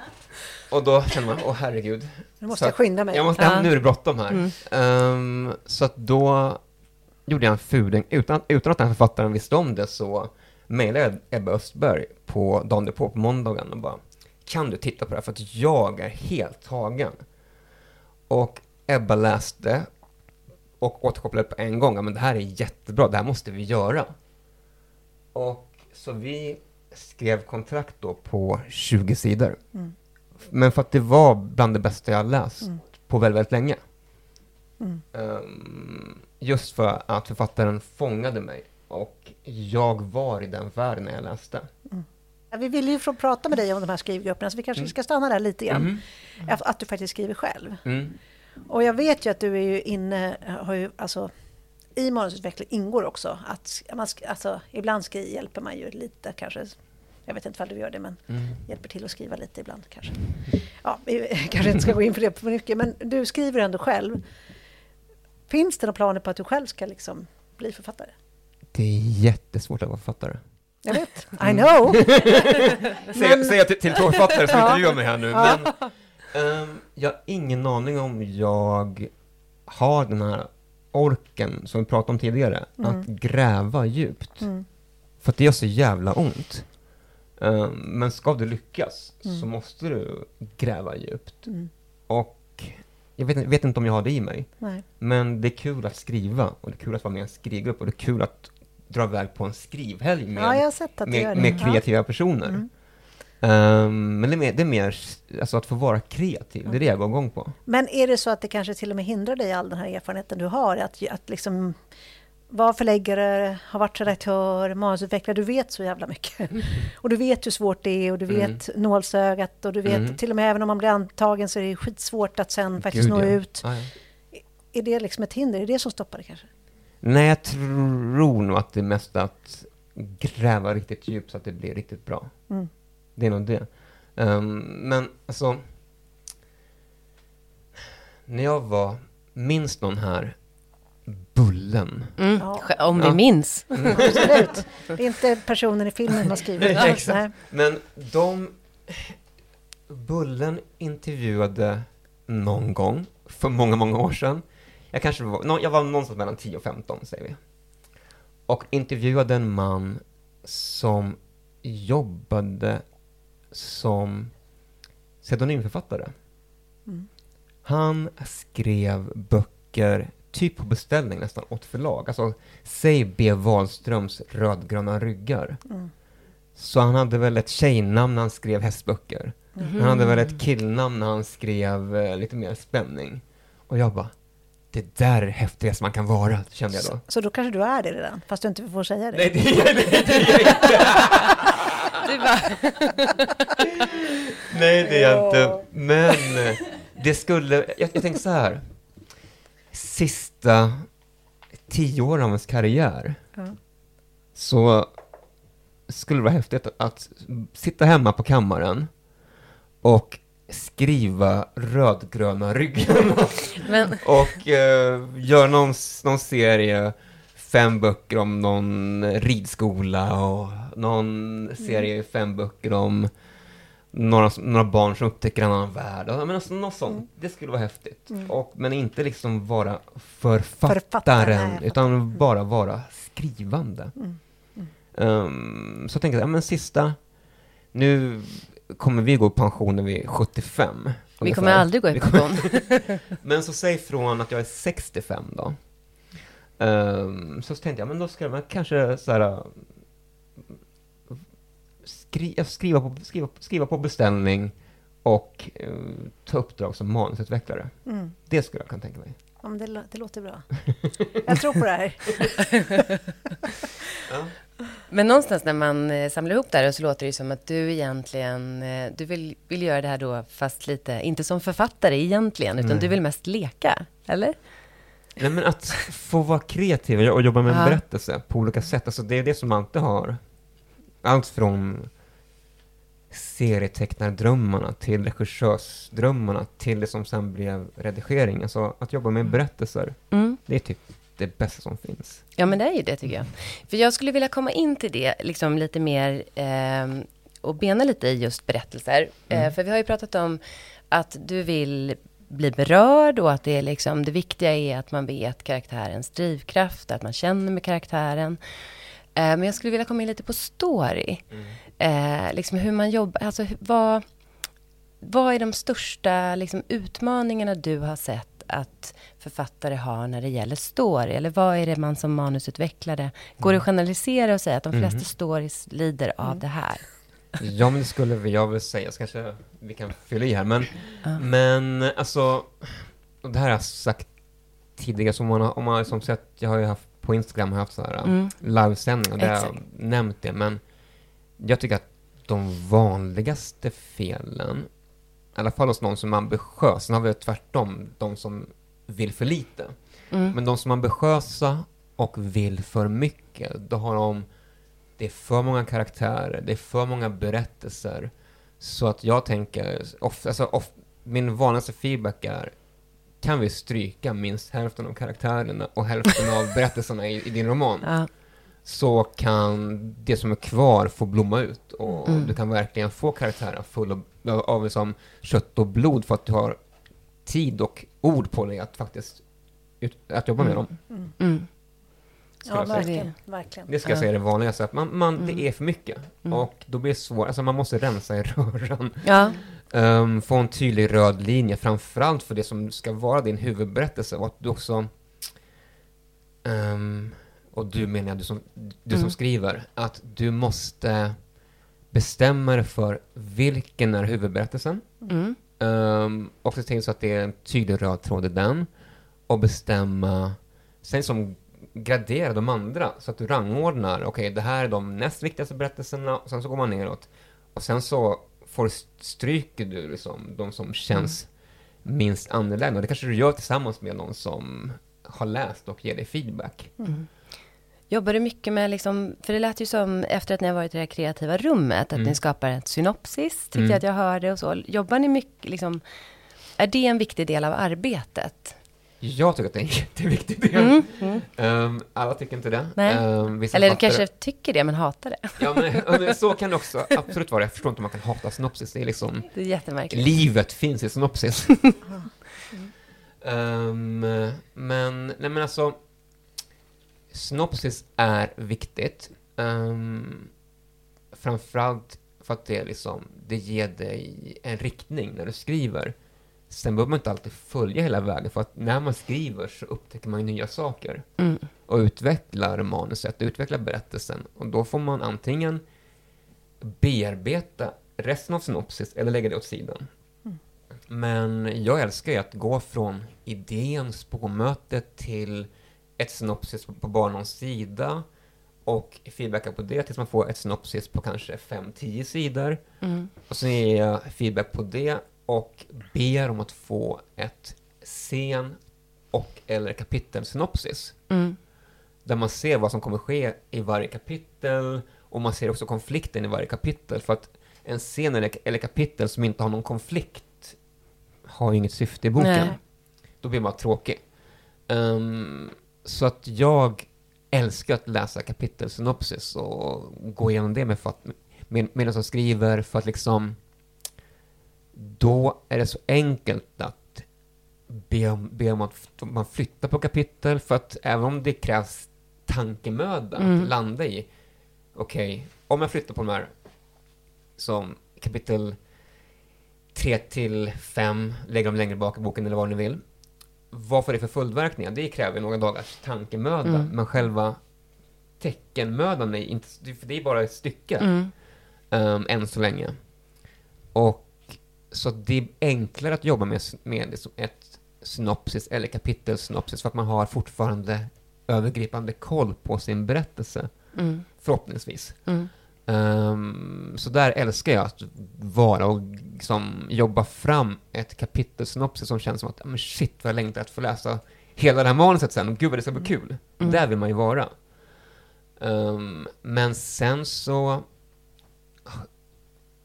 S3: (laughs) och då känner man, åh herregud.
S1: Nu måste så jag skynda mig.
S3: Jag måste, ja. Nu är det bråttom här. Mm. Um, så att då gjorde jag en fuling, utan, utan att den här författaren visste om det så mejlade jag Ebba Östberg på dagen på, på måndagen och bara, kan du titta på det här för att jag är helt tagen. Och Ebba läste och återkopplade på en gång, men det här är jättebra, det här måste vi göra. Och så vi skrev kontrakt då på 20 sidor. Mm. Men för att det var bland det bästa jag läst mm. på väldigt, väldigt länge. Mm. Um, just för att författaren fångade mig och jag var i den världen när jag läste.
S1: Mm. Ja, vi vill ju prata med dig om de här skrivgrupperna, så vi kanske mm. ska stanna där lite grann. Mm. Att, du faktiskt skriver själv. Och jag vet ju att du är ju inne, har ju, alltså, i manusutveckling ingår också att man, alltså, ibland ska, hjälper man ju lite kanske jag vet inte om du gör det, men mm. hjälper till att skriva lite ibland kanske. Ja, vi (laughs) kanske inte ska gå in på det för mycket, men du skriver ändå själv. Finns det några planer på att du själv ska liksom bli författare?
S3: Det är jättesvårt att vara författare.
S1: Jag vet, I mm. know! (laughs) (laughs)
S3: men... Jag till, till två författare som intervjuar mig här nu. Men, um, jag har ingen aning om jag har den här orken som vi pratade om tidigare, mm. att gräva djupt. Mm. För att det gör så jävla ont. Um, men ska du lyckas mm. så måste du gräva djupt. Mm. Och jag vet, vet, inte om jag har det i mig. Nej. Men det är kul att skriva och det är kul att vara med i en skrivgrupp och det är kul att dra iväg på en skrivhelg med,
S1: ja,
S3: med, med, kreativa personer. Mm. Um, men det är mer, det är mer alltså att få vara kreativ, det är det jag går igång på.
S1: Men är det så att det kanske till och med hindrar dig, all den här erfarenheten du har, att, att liksom vara förläggare, ha varit redaktör, manusutvecklare, du vet så jävla mycket. (laughs) Och du vet hur svårt det är och du vet mm. nålsögat och du vet mm. till och med även om man blir antagen så är det skitsvårt att sen faktiskt Gud, nå ja. ut. Ah, ja. Är det liksom ett hinder? Är det det som stoppar det kanske?
S3: Nej, jag tror nog att det är mest att gräva riktigt djupt så att det blir riktigt bra. Mm. Det är nog det. Um, men alltså, när jag var, minns någon här Bullen?
S2: Mm. Ja. Om vi ja. minns.
S1: Mm. (laughs) Absolut. Det är inte personen i filmen man skriver.
S3: Nej, exakt. Men de, Bullen intervjuade någon gång för många, många år sedan. Jag kanske var, jag var någonstans mellan 10 och 15, säger vi. Och intervjuade en man som jobbade som pseudonymförfattare. Mm. Han skrev böcker, typ på beställning nästan, åt förlag. Alltså, säg B. Wahlströms Rödgröna ryggar. Mm. Så han hade väl ett tjejnamn när han skrev hästböcker. Mm. Han hade väl ett killnamn när han skrev eh, lite mer spänning. Och jag bara, det där är häftigast man kan vara, kände jag då.
S1: Så, så, då kanske du är det redan, fast du inte får säga det?
S3: Nej, det är, det, det är jag inte. (laughs)
S2: du bara... (laughs)
S3: Nej, det är jag inte. Men det skulle, jag, jag tänkte så här. Sista tio åren av ens karriär, ja. så skulle det vara häftigt att, att sitta hemma på kammaren och skriva rödgröna ryggarna. (laughs) Men... och eh, göra någon, någon serie, fem böcker om någon ridskola och någon serie, mm. fem böcker om några, några barn som upptäcker en annan värld. Men alltså, något sånt. Mm. Det skulle vara häftigt. Mm. Och, men inte liksom vara författaren, Författare, utan mm. bara vara skrivande. Um, så jag tänker jag, men sista, nu kommer vi gå i pension när vi är 75. Vi
S2: ungefär. kommer aldrig gå i pension. (laughs)
S3: men så säg från att jag är 65 då. Um, så tänkte jag, men då ska man kanske så här, skri skriva, på, skriva, skriva på beställning och uh, ta uppdrag som manusutvecklare. Mm. Det skulle jag kunna tänka mig.
S1: Ja, men det, det låter bra. (laughs) Jag tror på det här. (laughs)
S2: ja. Men någonstans när man eh, samlar ihop det här så låter det som att du egentligen, eh, du vill, vill göra det här då fast lite, inte som författare egentligen, utan Nej. du vill mest leka, eller?
S3: Nej men att få vara kreativ och jobba med en berättelse på olika sätt, alltså det är det som man alltid har. Allt från serietecknardrömmarna till regissörsdrömmarna till det som sen blev redigering. Alltså att jobba med berättelser, mm. det är typ det bästa som finns.
S2: Ja, men det är ju det tycker jag. För jag skulle vilja komma in till det liksom lite mer eh, och bena lite i just berättelser. Eh, mm. Eh, för vi har ju pratat om att du vill bli berörd och att det, är liksom, det viktiga är att man vet karaktärens drivkraft, att man känner med karaktären. Eh, men jag skulle vilja komma in lite på story. Mm. Eh, liksom hur man jobbar, alltså vad, vad är de största liksom, utmaningarna du har sett att författare har när det gäller story? Eller vad är det man som manusutvecklare... Går det att mm. generalisera och säga att de flesta mm. stories lider av mm. det här?
S3: Ja, men det skulle jag väl säga. Så kanske vi kan fylla i här. Men, uh. men alltså, det här har jag sagt tidigare. Så om man har, om man har som sett, jag har ju haft på Instagram har jag haft så här mm. livesändningar där jag nämnt det. Men jag tycker att de vanligaste felen i alla fall hos någon som är ambitiös. Sen har vi tvärtom, de som vill för lite. Mm. Men de som är ambitiösa och vill för mycket, då har de, det är för många karaktärer, det är för många berättelser. Så att jag tänker, of, alltså, of, min vanligaste feedback är, kan vi stryka minst hälften av karaktärerna och hälften av (laughs) berättelserna i, i din roman? Ja så kan det som är kvar få blomma ut och mm. du kan verkligen få karaktären full av, av liksom kött och blod för att du har tid och ord på dig att faktiskt ut, att jobba med
S1: mm.
S3: dem.
S1: Mm. mm. Ja, verkligen, verkligen.
S3: Det ska jag säga är det vanligaste, att man, man, det mm. är för mycket. Mm. Och då blir det svårt, alltså man måste rensa i (laughs) röran. Ja. Um, få en tydlig röd linje, framförallt för det som ska vara din huvudberättelse och att du också um, och du menar jag, du som, du som mm. skriver, att du måste bestämma dig för vilken är huvudberättelsen. Mm. Um, och se till så att det är en tydlig röd tråd i den. Och bestämma, sen som gradera de andra, så att du rangordnar, okej, okay, det här är de näst viktigaste berättelserna, och sen så går man neråt. Och sen så får, stryker du liksom de som känns mm. minst angelägna. Och det kanske du gör tillsammans med någon som har läst och ger dig feedback. Mm.
S2: Jobbar du mycket med, liksom, för det lät ju som efter att ni har varit i det här kreativa rummet, att mm. ni skapar en synopsis, tyckte mm. jag att jag hörde och så. Jobbar ni mycket, liksom, är det en viktig del av arbetet?
S3: Jag tycker att det är en (laughs) jätteviktig del. Mm, mm. Um, alla tycker inte det.
S2: Um, Eller kanske det. tycker det, men hatar det. (laughs)
S3: Ja, men, så kan det också absolut vara. Jag förstår inte om man kan hata synopsis. Det är liksom...
S2: Det är jättemärkligt.
S3: Livet finns i synopsis. um, (laughs) men, nej men alltså, synopsis är viktigt. Um, framförallt för att det, liksom, det ger dig en riktning när du skriver. Sen behöver man inte alltid följa hela vägen, för att när man skriver så upptäcker man nya saker. Mm. Och utvecklar manuset, utvecklar berättelsen. Och då får man antingen bearbeta resten av synopsis eller lägga det åt sidan. Mm. Men jag älskar ju att gå från idén, spårmötet till ett synopsis på bara någon sida och feedbacka på det tills man får ett synopsis på kanske 5-10 sidor. Mm. Och sen ger jag feedback på det och ber om att få ett scen och eller kapitelsynopsis. Mm. Där man ser vad som kommer ske i varje kapitel och man ser också konflikten i varje kapitel. För att en scen eller kapitel som inte har någon konflikt har ju inget syfte i boken. Nej. Då blir man tråkig. Um, så att jag älskar att läsa kapitelsynopsis och gå igenom det med, med, medan jag skriver för att liksom då är det så enkelt att be om, be om att man flyttar på kapitel, för att även om det krävs tankemöda mm. att landa i, okej, okay, om jag flyttar på de här som kapitel 3 till 5, lägger dem längre bak i boken eller vad ni vill. Vad får det för följdverkningar? Det kräver några dagars tankemöda, mm. men själva teckenmödan är inte, det är bara ett stycke, mm. um, än så länge. Och så det är enklare att jobba med, med ett synopsis eller kapitelsynopsis för att man har fortfarande övergripande koll på sin berättelse. Mm. Förhoppningsvis. Mm. Um, så där älskar jag att vara och liksom jobba fram ett kapitelsynopsis som känns som att men shit vad jag längtar att få läsa hela det här manuset sen. Gud vad det ska bli kul. Mm. Där vill man ju vara. Um, men sen så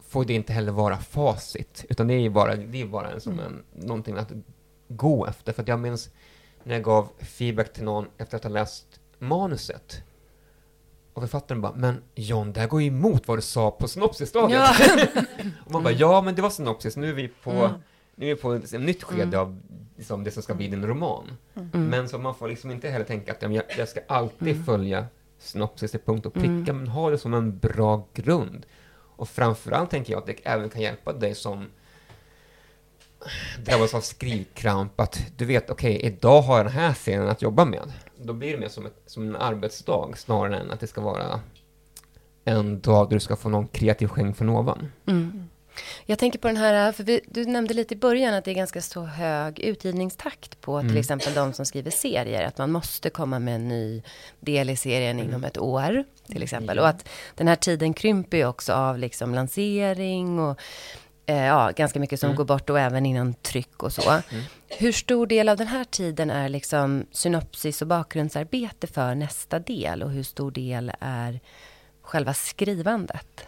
S3: får det inte heller vara facit, utan det är ju bara, det är bara en, som mm. en, någonting att gå efter. För jag minns när jag gav feedback till någon efter att ha läst manuset. Och författaren bara, men John, det här går ju emot vad du sa på synopsisdagen. Ja. (laughs) och man bara, ja, men det var synopsis, nu är vi på, mm. nu är vi på ett nytt skede mm. av liksom, det som ska bli din roman. Mm. Men så man får liksom inte heller tänka att jag, jag ska alltid mm. följa synopsis till punkt och pricka, mm. men ha det som en bra grund. Och framförallt tänker jag att det även kan hjälpa dig som drabbas av skrivkramp att du vet, okej, okay, idag har jag den här scenen att jobba med. Då blir det mer som, ett, som en arbetsdag snarare än att det ska vara en dag där du ska få någon kreativ skänk från ovan. Mm.
S2: Jag tänker på den här, för vi, du nämnde lite i början att det är ganska så hög utgivningstakt på mm. till exempel de som skriver serier. Att man måste komma med en ny del i serien mm. inom ett år till exempel. Och att den här tiden krymper ju också av liksom lansering och eh, ja, ganska mycket som mm. går bort och även innan tryck och så. Mm. Hur stor del av den här tiden är liksom synopsis och bakgrundsarbete för nästa del och hur stor del är själva skrivandet?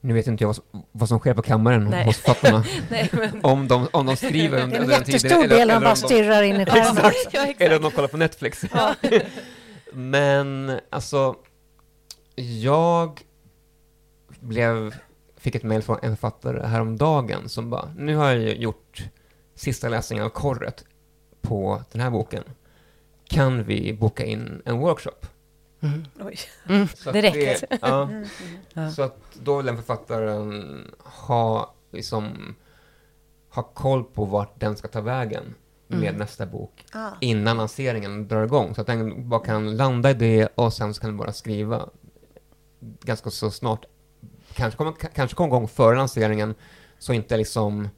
S3: Nu vet inte jag vad, som sker på kammaren Nej. hos författarna. (laughs) om, de, om de skriver under
S1: den tiden. En jättestor del av bara stirrar in i (laughs) skärmen.
S3: eller om de kollar på Netflix. Ja. (laughs) Men alltså, jag blev, fick ett mejl från en författare häromdagen som bara, nu har jag gjort sista läsningen av korret på den här boken. Kan vi boka in en workshop?
S2: Mm. Oj. Mm, direkt.
S3: Det, ja, mm. Så att då vill den författaren ha, liksom, ha koll på vart den ska ta vägen med mm. nästa bok ah. innan lanseringen drar igång. Så att den bara kan landa i det och sen så kan den bara skriva ganska så snart. Kanske kommer kanske kom igång före lanseringen så inte liksom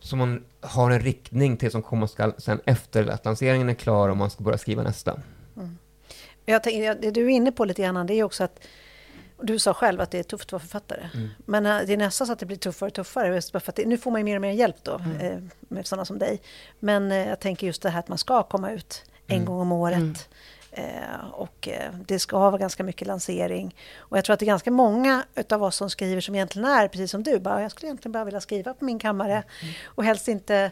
S3: så man har en riktning till som kommer ska, sen efter att lanseringen är klar och man ska börja skriva nästa. Mm.
S1: Jag tänker, det du är inne på lite grann, det är också att du sa själv att det är tufft att vara författare. Mm. Men eh, det är nästan så att det blir tuffare och tuffare. För att det, nu får man ju mer och mer hjälp då, mm. Eh, med sådana som dig. Men eh, jag tänker just det här att man ska komma ut en mm. gång om året. Eh, och eh, det ska vara ganska mycket lansering. Och jag tror att det är ganska många av oss som skriver som egentligen är precis som du. Bara, jag skulle egentligen bara vilja skriva på min kammare mm. och helst inte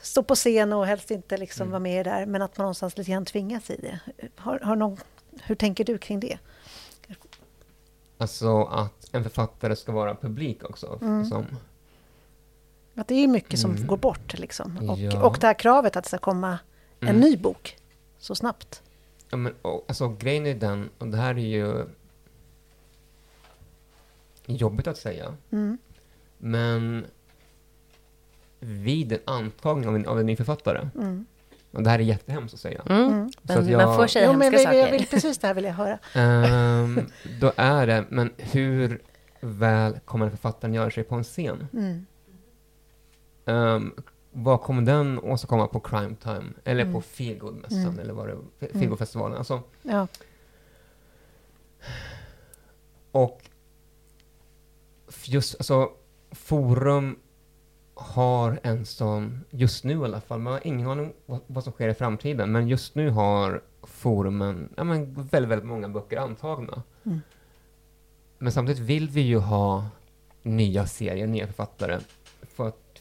S1: stå på scen och helst inte liksom mm. vara med där. Men att man någonstans lite grann tvingas i det. Har, har någon, hur tänker du kring det?
S3: Alltså att en författare ska vara publik också. Mm. Som...
S1: Att det är mycket som mm. går bort liksom. Och, ja. och det här kravet att det ska komma en mm. ny bok så snabbt.
S3: Ja, men, och, alltså, grejen är den, och det här är ju jobbigt att säga, mm. men vid en antagning av en, av en ny författare, mm. och det här är jättehemskt att säga.
S2: Mm. mm. Så att jag, man får säga jo, hemska
S1: men,
S2: saker.
S1: Jag vill, precis det här vill jag höra.
S3: um, (laughs) då är det, men hur väl kommer författaren göra sig på en scen? Um, vad kommer den åstadkomma på Crime Time? Eller mm. på Feelgood-mässan? Mm. Eller vad det mm. Feelgood-festivalen. Alltså. Ja. Och just, alltså, Forum har en sån, just nu i alla fall, man har ingen aning vad, vad som sker i framtiden, men just nu har forumen ja, men väldigt, väldigt många böcker antagna. Mm. Men samtidigt vill vi ju ha nya serier, nya författare, för att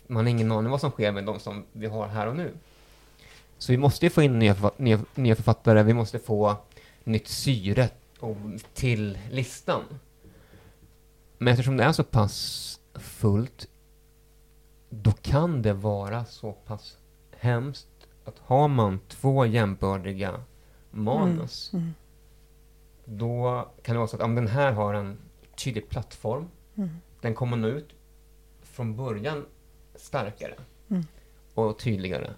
S3: man har ingen aning vad som sker med de som vi har här och nu. Så vi måste ju få in nya, nya, nya författare, vi måste få nytt syre till listan. Men eftersom det är så pass fullt, då kan det vara så pass hemskt att har man två jämbördiga manus, mm. Mm. då kan det vara så att om den här har en tydlig plattform, mm. den kommer nå ut från början starkare mm. och tydligare.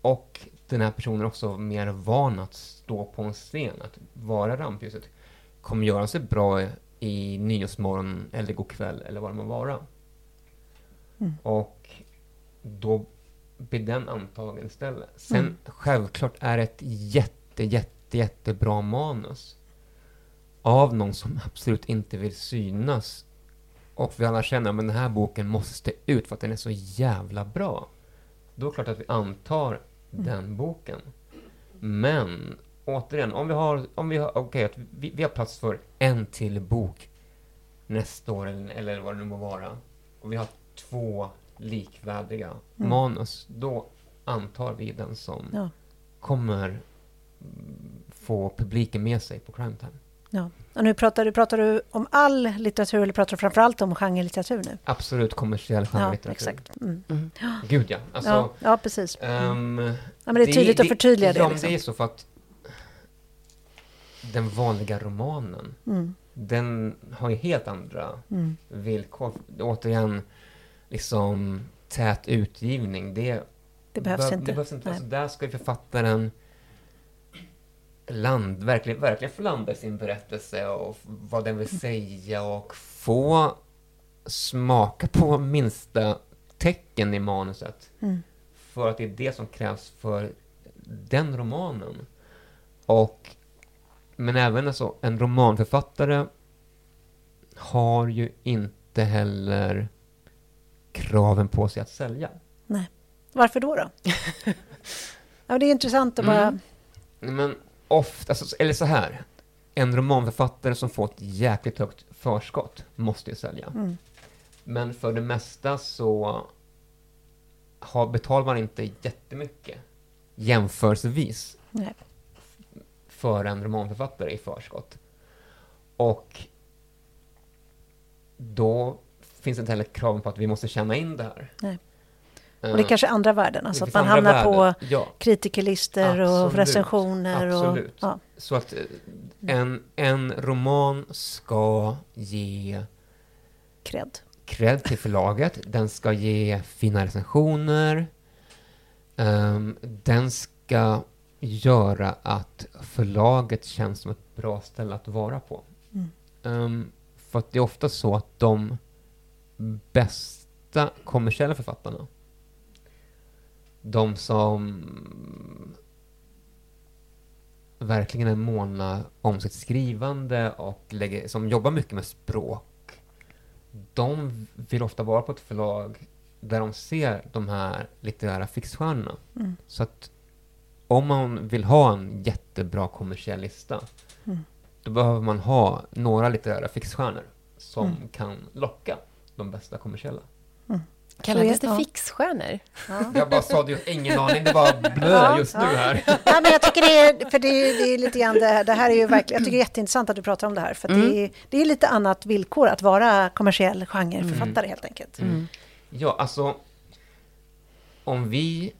S3: Och den här personen är också mer van att stå på en scen, att vara rampljuset. Kommer göra sig bra i Nyårsmorgon eller god kväll eller vad det må vara. Mm. Och då blir den antagen istället. Sen mm. självklart är det ett jätte, jätte, jättebra manus av någon som absolut inte vill synas och vi alla känner att den här boken måste ut för att den är så jävla bra. Då är det klart att vi antar mm. den boken. Men återigen, om vi har, om vi har, okay, att vi, vi har plats för en till bok nästa år eller, eller vad det nu må vara. Och vi har två likvärdiga mm. manus. Då antar vi den som ja. kommer få publiken med sig på Crime Time.
S1: Ja. Och nu pratar du, pratar du om all litteratur eller pratar du framförallt om genrelitteratur nu?
S3: Absolut kommersiell genrelitteratur.
S1: Ja, exakt. Mm. Mm.
S3: Gud ja. Alltså,
S1: ja, ja, precis. Um, ja, men det är tydligt det, att förtydliga det.
S3: Ja, liksom. det är så för att den vanliga romanen, mm. den har ju helt andra mm. villkor. Återigen, liksom tät utgivning. Det,
S1: det behövs
S3: be,
S1: inte.
S3: Det behövs inte. Alltså, där ska ju författaren land, verkligen, verkligen få landa i sin berättelse och vad den vill säga och få smaka på minsta tecken i manuset. Mm. För att det är det som krävs för den romanen. Och, men även alltså, en romanförfattare har ju inte heller kraven på sig att sälja.
S1: Nej. Varför då? då? (laughs) ja, det är intressant att bara... Mm.
S3: Men ofta, alltså, eller så här, en romanförfattare som får ett jäkligt högt förskott måste ju sälja. Mm. Men för det mesta så har, betalar man inte jättemycket jämförelsevis Nej. för en romanförfattare i förskott. Och då finns det inte heller krav på att vi måste känna in det här.
S1: Nej. Och det är kanske andra värden, alltså att man hamnar värden. på ja. kritikerlistor och recensioner.
S3: Absolut.
S1: Och, ja.
S3: Så att eh, en, en roman ska ge
S1: cred.
S3: cred till förlaget. Den ska ge fina recensioner. Um, den ska göra att förlaget känns som ett bra ställe att vara på. Mm. Um, för att det är ofta så att de bästa kommersiella författarna de som verkligen är måna om sitt skrivande och lägger, som jobbar mycket med språk, de vill ofta vara på ett förlag där de ser de här litterära fixstjärnorna. Mm. Så att om man vill ha en jättebra kommersiell lista, mm. då behöver man ha några litterära fixstjärnor som mm. kan locka de bästa kommersiella.
S2: Kallades det fixstjärnor?
S3: Ja. Jag bara sa det, ingen aning, det var blö just nu här. (laughs)
S1: Ja, men jag tycker det är, för det är, det är lite grann det, det här är ju verkligen, jag tycker det är jätteintressant att du pratar om det här, för mm. det, är, det är lite annat villkor att vara kommersiell genreförfattare mm. helt enkelt. Mm.
S3: Ja, alltså om vi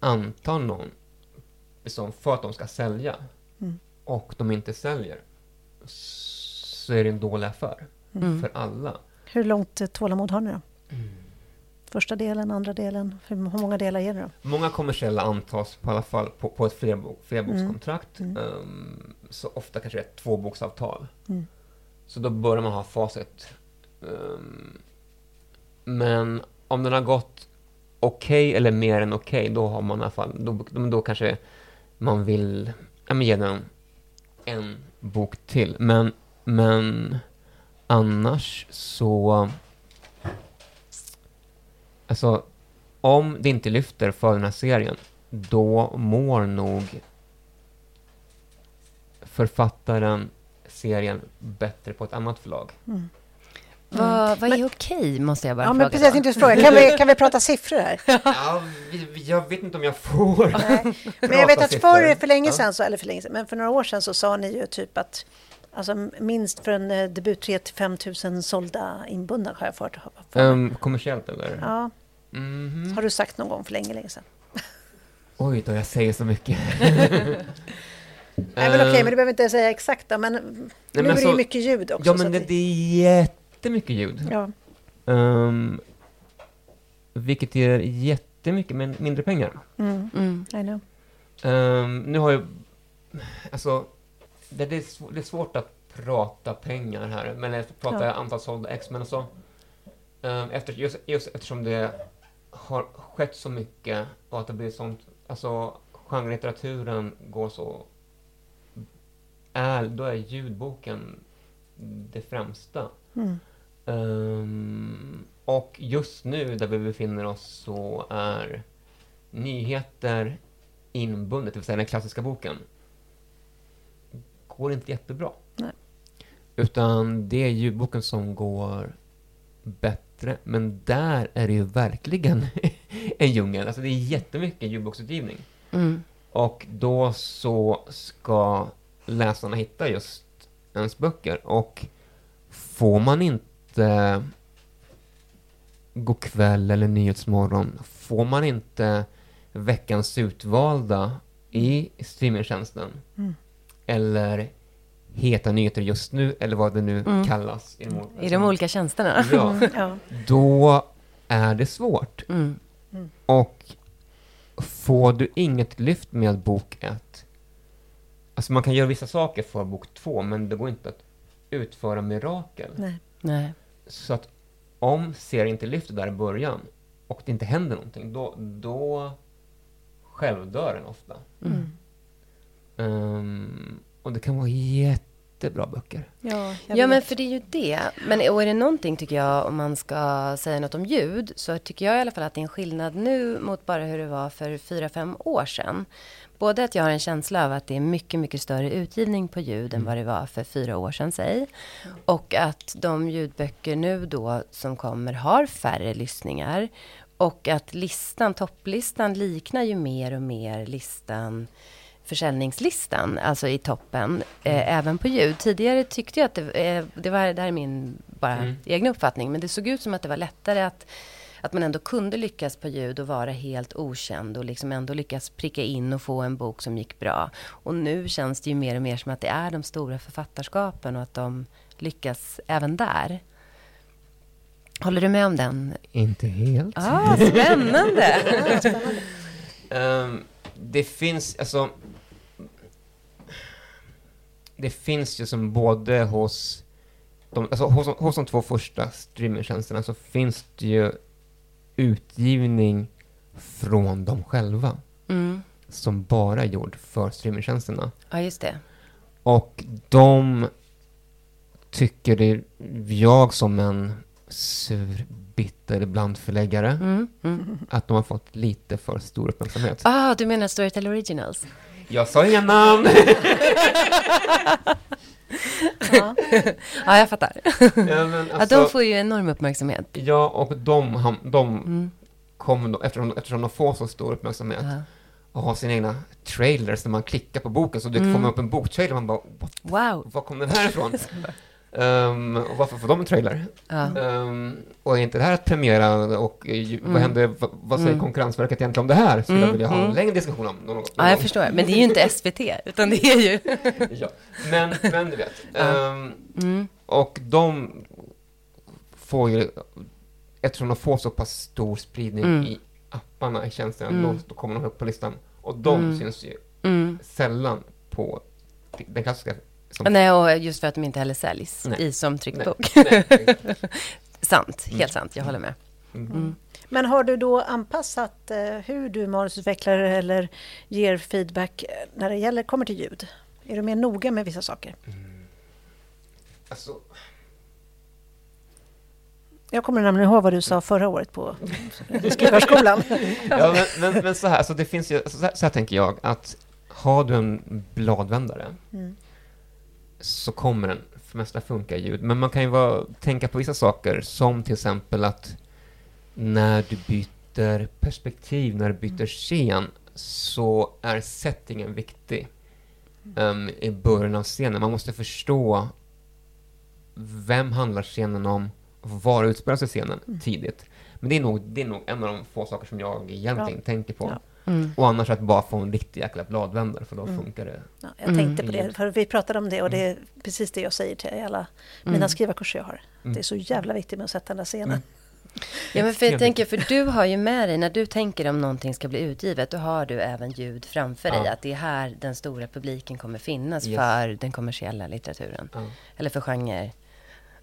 S3: antar någon som för att de ska sälja mm. och de inte säljer så är det en dålig affär mm. för alla.
S1: Hur långt tålamod har ni då? Mm. Första delen, andra delen? Hur många delar ger det då?
S3: Många kommersiella antas på alla fall på, på ett flerbok, flerbokskontrakt. Mm. Um, så ofta kanske ett tvåboksavtal. Mm. Så då börjar man ha facit. Um, men om den har gått okej okay, eller mer än okej, okay, då har man i alla fall, då, då kanske man vill ja, men ge den en bok till. Men, men annars så... Alltså, om det inte lyfter för den här serien, då mår nog författaren serien bättre på ett annat förlag. Mm.
S2: Vad, vad är men, okej, måste jag bara
S1: ja,
S2: fråga.
S1: Men precis, jag inte fråga. Kan, vi, kan vi prata siffror här? (laughs)
S3: Ja, jag vet inte om jag får
S1: Men jag vet att för, för länge sedan, så, eller för länge sedan, men för några år sedan så sa ni ju typ att Alltså minst för en eh, debut 3 till 5 000 sålda inbundna har jag fört.
S3: Um, kommersiellt eller?
S1: Ja. Mm -hmm. Har du sagt någon gång för länge, länge sedan? (laughs)
S3: Oj då, jag säger så mycket. (laughs)
S1: Nej, men okej, okay, men du behöver inte säga exakt då, men Nej, nu men är det ju mycket ljud också.
S3: Ja, men det, det är jätte jättemycket ljud. Ja. Um, vilket ger jättemycket men mindre pengar.
S1: Mm. Mm. I know.
S3: Um, nu har jag... Alltså, det, det, är svår, det, är svårt att prata pengar här, men jag pratar ja. antal sålda ex, men alltså... Um, efter, just, just eftersom det har skett så mycket och att det blir sånt... Alltså, genrelitteraturen går så... Är, då är ljudboken det främsta. Mm. Um, och just nu, där vi befinner oss, så är nyheter inbundet, det vill säga den klassiska boken, går inte jättebra. Nej. Utan det är ljudboken som går bättre, men där är det ju verkligen (laughs) en djungel. Alltså det är jättemycket ljudboksutgivning. Mm. Och då så ska läsarna hitta just ens böcker. Och får man inte Go'kväll eller Nyhetsmorgon, får man inte veckans utvalda i streamingtjänsten, mm. Eller Heta nyheter just nu, eller vad det nu mm. kallas.
S2: I de, olika, I de olika tjänsterna. (laughs)
S3: Ja, Då är det svårt. Mm. mm. Och får du inget lyft med bok 1, alltså man kan göra vissa saker för bok 2, men det går inte att utföra mirakel.
S1: Nej. Nej.
S3: Så att om serien inte lyfter där i början och det inte händer någonting, då, då självdör den ofta. Mm. Um, och det kan vara jättebra böcker.
S2: Ja, ja men för det är ju det. Men och är det någonting, tycker jag, om man ska säga något om ljud, så tycker jag i alla fall att det är en skillnad nu mot bara hur det var för fyra fem år sedan. Både att jag har en känsla av att det är mycket, mycket större utgivning på ljud än mm. vad det var för fyra år sedan, säg. Och att de ljudböcker nu då som kommer har färre lyssningar. Och att listan, topplistan liknar ju mer och mer listan försäljningslistan, alltså i toppen, eh, mm. eh, även på ljud. Tidigare tyckte jag att det, eh, det var, det här är min bara mm. egna uppfattning, men det såg ut som att det var lättare att att man ändå kunde lyckas på ljud och vara helt okänd och liksom ändå lyckas pricka in och få en bok som gick bra. Och nu känns det ju mer och mer som att det är de stora författarskapen och att de lyckas även där. Håller du med om den?
S3: Inte helt.
S2: Ah, spännande!
S3: um, (laughs) det finns, alltså... Det finns ju som både hos de, alltså hos, hos de två första streamingtjänsterna så finns det ju utgivning från dem själva. Mm. Som bara är gjord för streamingtjänsterna.
S2: Ja, just det.
S3: Och de tycker det, jag som en surbitter blandförläggare. Mm, mm. Att de har fått lite för stor uppmärksamhet.
S2: Ah, du menar Storytel Originals?
S3: Jag sa inga namn!
S2: ja. ja, jag fattar. Ja, men alltså, ja, de får ju enorm uppmärksamhet.
S3: Ja, och de, de mm. kommer då, eftersom, eftersom de får så stor uppmärksamhet, ja. och har sina egna trailers när man klickar på boken, så det mm. får upp en boktrailer, man bara, wow, var kom den här ifrån? (laughs) Um, och varför får de en trailer? Ja. Um, och är inte det här att premiera och mm. vad händer, vad, vad säger mm. Konkurrensverket egentligen om det här? Skulle mm. jag vilja ha en mm. längre diskussion om. Någon, någon
S2: ja, jag förstår. Men det är ju inte SVT, utan det är ju... (laughs)
S3: ja, men, men du vet. Um, och de får ju, eftersom de får så pass stor spridning mm. i apparna i tjänsten, mm. då kommer de upp på listan. Och de syns ju sällan på den klassiska
S2: som... Nej, och just för att de inte heller säljs Nej. i som tryckt bok. (laughs) sant, helt mm. sant, jag håller med. Mm.
S1: mm. Men har du då anpassat eh, hur du manusutvecklar eller ger feedback eh, när det gäller, kommer till ljud? Är du mer noga med vissa saker? Mm. Alltså... Jag kommer nämligen ihåg vad du sa förra året på (laughs) skrivarskolan. (laughs)
S3: ja, men, men, men, så här, så det finns ju, så här, så här tänker jag, att har du en bladvändare mm så kommer den för mesta funka ljud. Men man kan ju vara, tänka på vissa saker, som till exempel att när du byter perspektiv, när du byter scen, så är settingen viktig um, i början av scenen. Man måste förstå vem handlar scenen om och var utspelar sig scenen mm. tidigt. Men det är, nog, det är nog en av de få saker som jag egentligen ja. tänker på. Ja. Mm. Och annars att bara få en riktig jäkla bladvändare, för då mm. funkar det.
S1: Ja, jag tänkte på det, för vi pratade om det och det är mm. precis det jag säger till alla mina mm. skrivarkurser jag har. Det är mm. så jävla viktigt med att sätta den där scenen.
S2: Ja, men för jag tänker, för du har ju med dig, när du tänker om någonting ska bli utgivet, då har du även ljud framför dig, att det är här den stora publiken kommer finnas yes. för den kommersiella litteraturen. Ja. Eller för genre.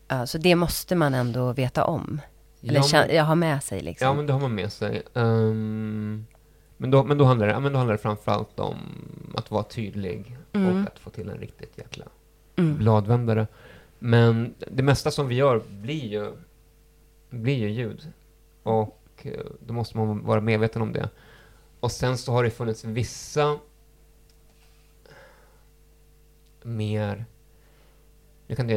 S2: Ja, så det måste man ändå veta om. Eller ja, men, ha med sig liksom.
S3: Ja, men det har man med sig. Um, men då, men då, handlar det, men då handlar det framförallt om att vara tydlig mm. och att få till en riktigt jäkla mm. bladvändare. Men det mesta som vi gör blir ju, blir ju ljud. Och eh, då måste man vara medveten om det. Och sen så har det funnits vissa mer... Jag kan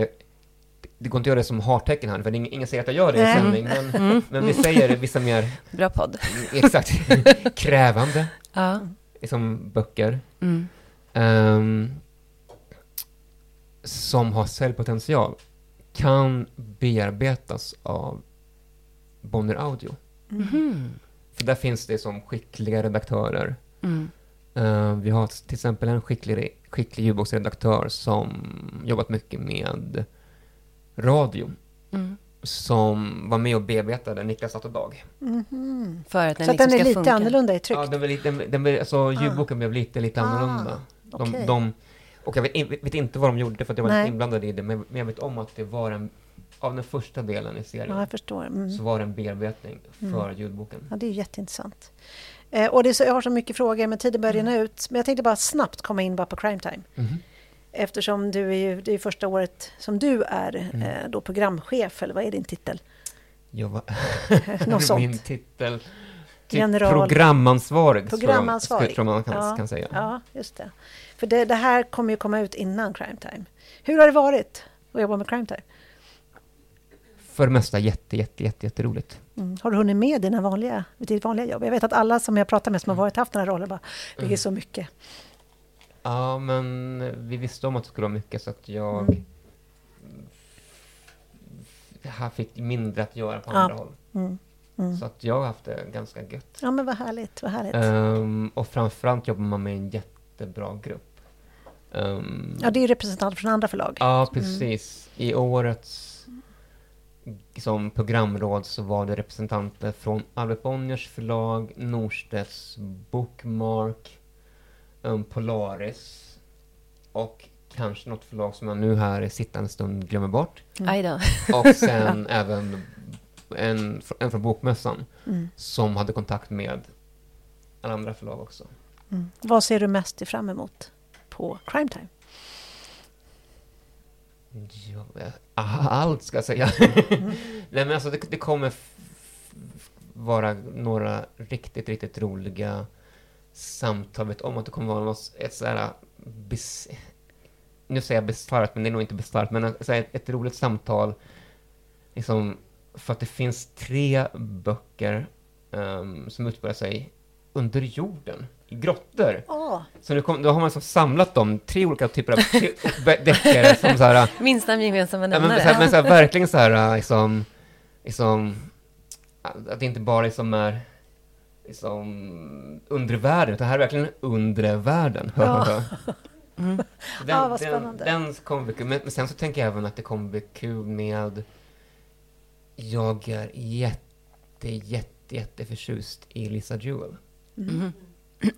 S3: det går inte att göra det som hartecken här, för ingen säger att jag gör det i sändning, men, mm. men vi säger vissa mer...
S2: Bra podd.
S3: Exakt. (laughs) krävande, ja. som böcker. Mm. Um, som har säljpotential kan bearbetas av Bonnier Audio. Mm. För där finns det som skickliga redaktörer. Mm. Uh, vi har till exempel en skicklig, skicklig ljudboksredaktör som jobbat mycket med radio. Mm. Som var med och bearbetade Niklas Atterdag.
S1: Mm. För att den Så liksom den är lite funka. annorlunda i tryck?
S3: Ja, den, lite, den, den, alltså, ah. ljudboken blev lite, lite ah. annorlunda. De, okay. de, och jag vet, vet, inte vad de gjorde för att jag var inte inblandad i det, men, men jag vet om att det var en av den första delen i serien
S1: ja, jag förstår. Mm.
S3: så var det en bearbetning mm. för mm. ljudboken.
S1: Ja, det är jätteintressant. Eh, och det så, jag har så mycket frågor, men tiden börjar rinna mm. ut. Men jag tänkte bara snabbt komma in bara på Crime Time. Mm. Eftersom du är ju, det är första året som du är mm. eh, då programchef, eller vad är din titel?
S3: Jag var... (laughs) Något sånt. Min titel? Typ General... Programansvarig, programansvarig. tror jag man kan, ja, kan säga.
S1: Ja, just det. För det, det, här kommer ju komma ut innan Crime Time. Hur har det varit att jobba med Crime Time?
S3: För det mesta jätte, jätte, jätte, jätteroligt.
S1: Mm. Har du hunnit med dina vanliga, ditt vanliga jobb? Jag vet att alla som jag pratar med som har varit haft den här rollen bara, det är mm. så mycket.
S3: Ja, men vi visste om att det skulle vara mycket så att jag mm. jag fick mindre att göra på andra håll. Mm. Mm. Så att jag har haft det ganska gött.
S1: Ja, men vad härligt. Vad härligt.
S3: Um, och framförallt jobbar man med en jättebra grupp. Um,
S1: ja, det är representanter från andra förlag.
S3: Ja, mm. precis. I årets som programråd så var det representanter från Albert Bonniers förlag, Norstedts Bookmark, um, Polaris och kanske något förlag som jag nu här i sittande stund glömmer bort.
S2: Mm. (laughs)
S3: Och sen (laughs) även en, en från Bokmässan mm. som hade kontakt med alla andra förlag också.
S1: Mm. Vad ser du mest fram emot på Crime Time?
S3: Ja, (laughs) allt ska jag säga. Mm. Nej men alltså det, det kommer vara några riktigt, riktigt roliga samtal. Vet om att det kommer vara något, ett sådär bis, nu säger jag bisarrt, men det är nog inte bisarrt, men ett, ett roligt samtal. Liksom, för att det finns tre böcker um, som utspelar sig under jorden, i grottor. Oh. Så nu kom, då har man liksom samlat dem, tre olika typer av deckare som så här... (laughs)
S2: Minsta gemensamma nämnare.
S3: Men, men så här, verkligen så här, liksom, liksom, att det inte bara liksom är liksom undre utan här är verkligen undre världen. Ja. (laughs)
S1: mm. Den, (laughs) ja, vad spännande.
S3: Den, den kommer bli kul. Men, men, sen så tänker jag även att det kommer bli kul med... Jag är jätte, jätte, jätte förtjust i Lisa Jewel. Mm.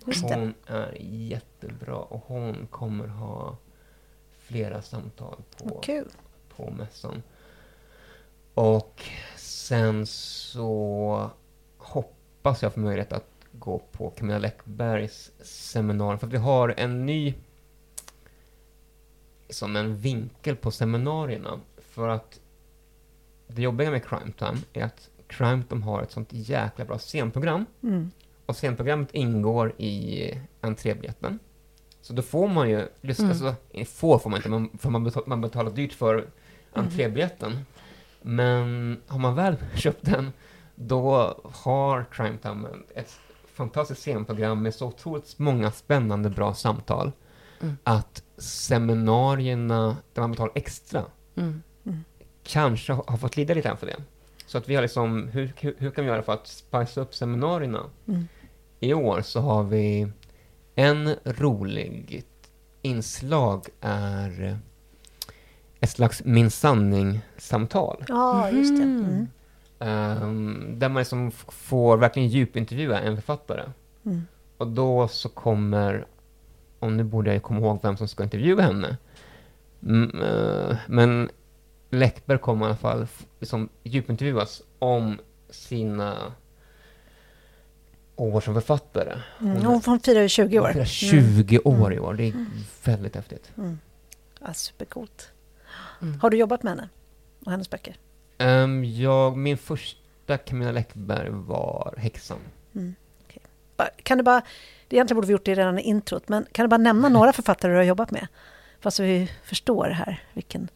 S3: (clears throat) Hon är jättebra och hon kommer ha flera samtal på, på mässan. Och sen så hoppas jag få möjlighet att gå på Camilla Läckbergs seminarium. För att vi har en ny som en vinkel på seminarierna. För att det jobbiga med Crime Time är att Crime Time har ett sånt jäkla bra scenprogram. Mm. Och scenprogrammet ingår i entrébiljetten. Så då får man ju lyssna, mm. alltså, får får man inte, men för man, betalar, man betalar dyrt för mm. entrébiljetten. Mm. Men har man väl (laughs) köpt den, då har Crime Time ett fantastiskt scenprogram med så otroligt många spännande, bra samtal. Mm. Att seminarierna, där man betalar extra, mm. Mm. kanske har fått lida lite för det. Så att vi har liksom, hur, hur, hur kan vi göra för att spice upp seminarierna? Mm. I år så har vi en rolig inslag är ett slags min sanning-samtal.
S1: Ja, just det. Mm.
S3: Um, där man liksom får verkligen djupintervjua en författare. Mm. Och då så kommer, och nu borde jag komma ihåg vem som ska intervjua henne, mm, uh, men Läckberg kommer i alla fall liksom djupintervjuas om sina år som författare.
S1: Mm, hon, hon firar ju 20 år. Hon firar
S3: 20 mm. år i år. Det är mm. väldigt häftigt. Mm.
S1: Ja, supercoolt. Mm. Har du jobbat med henne och hennes böcker?
S3: Um, jag, min första Camilla Läckberg var Häxan. Mm.
S1: Okay. Kan du bara, egentligen borde vi gjort det redan i introt, men kan du bara nämna (laughs) några författare du har jobbat med? Fast vi förstår här vilken...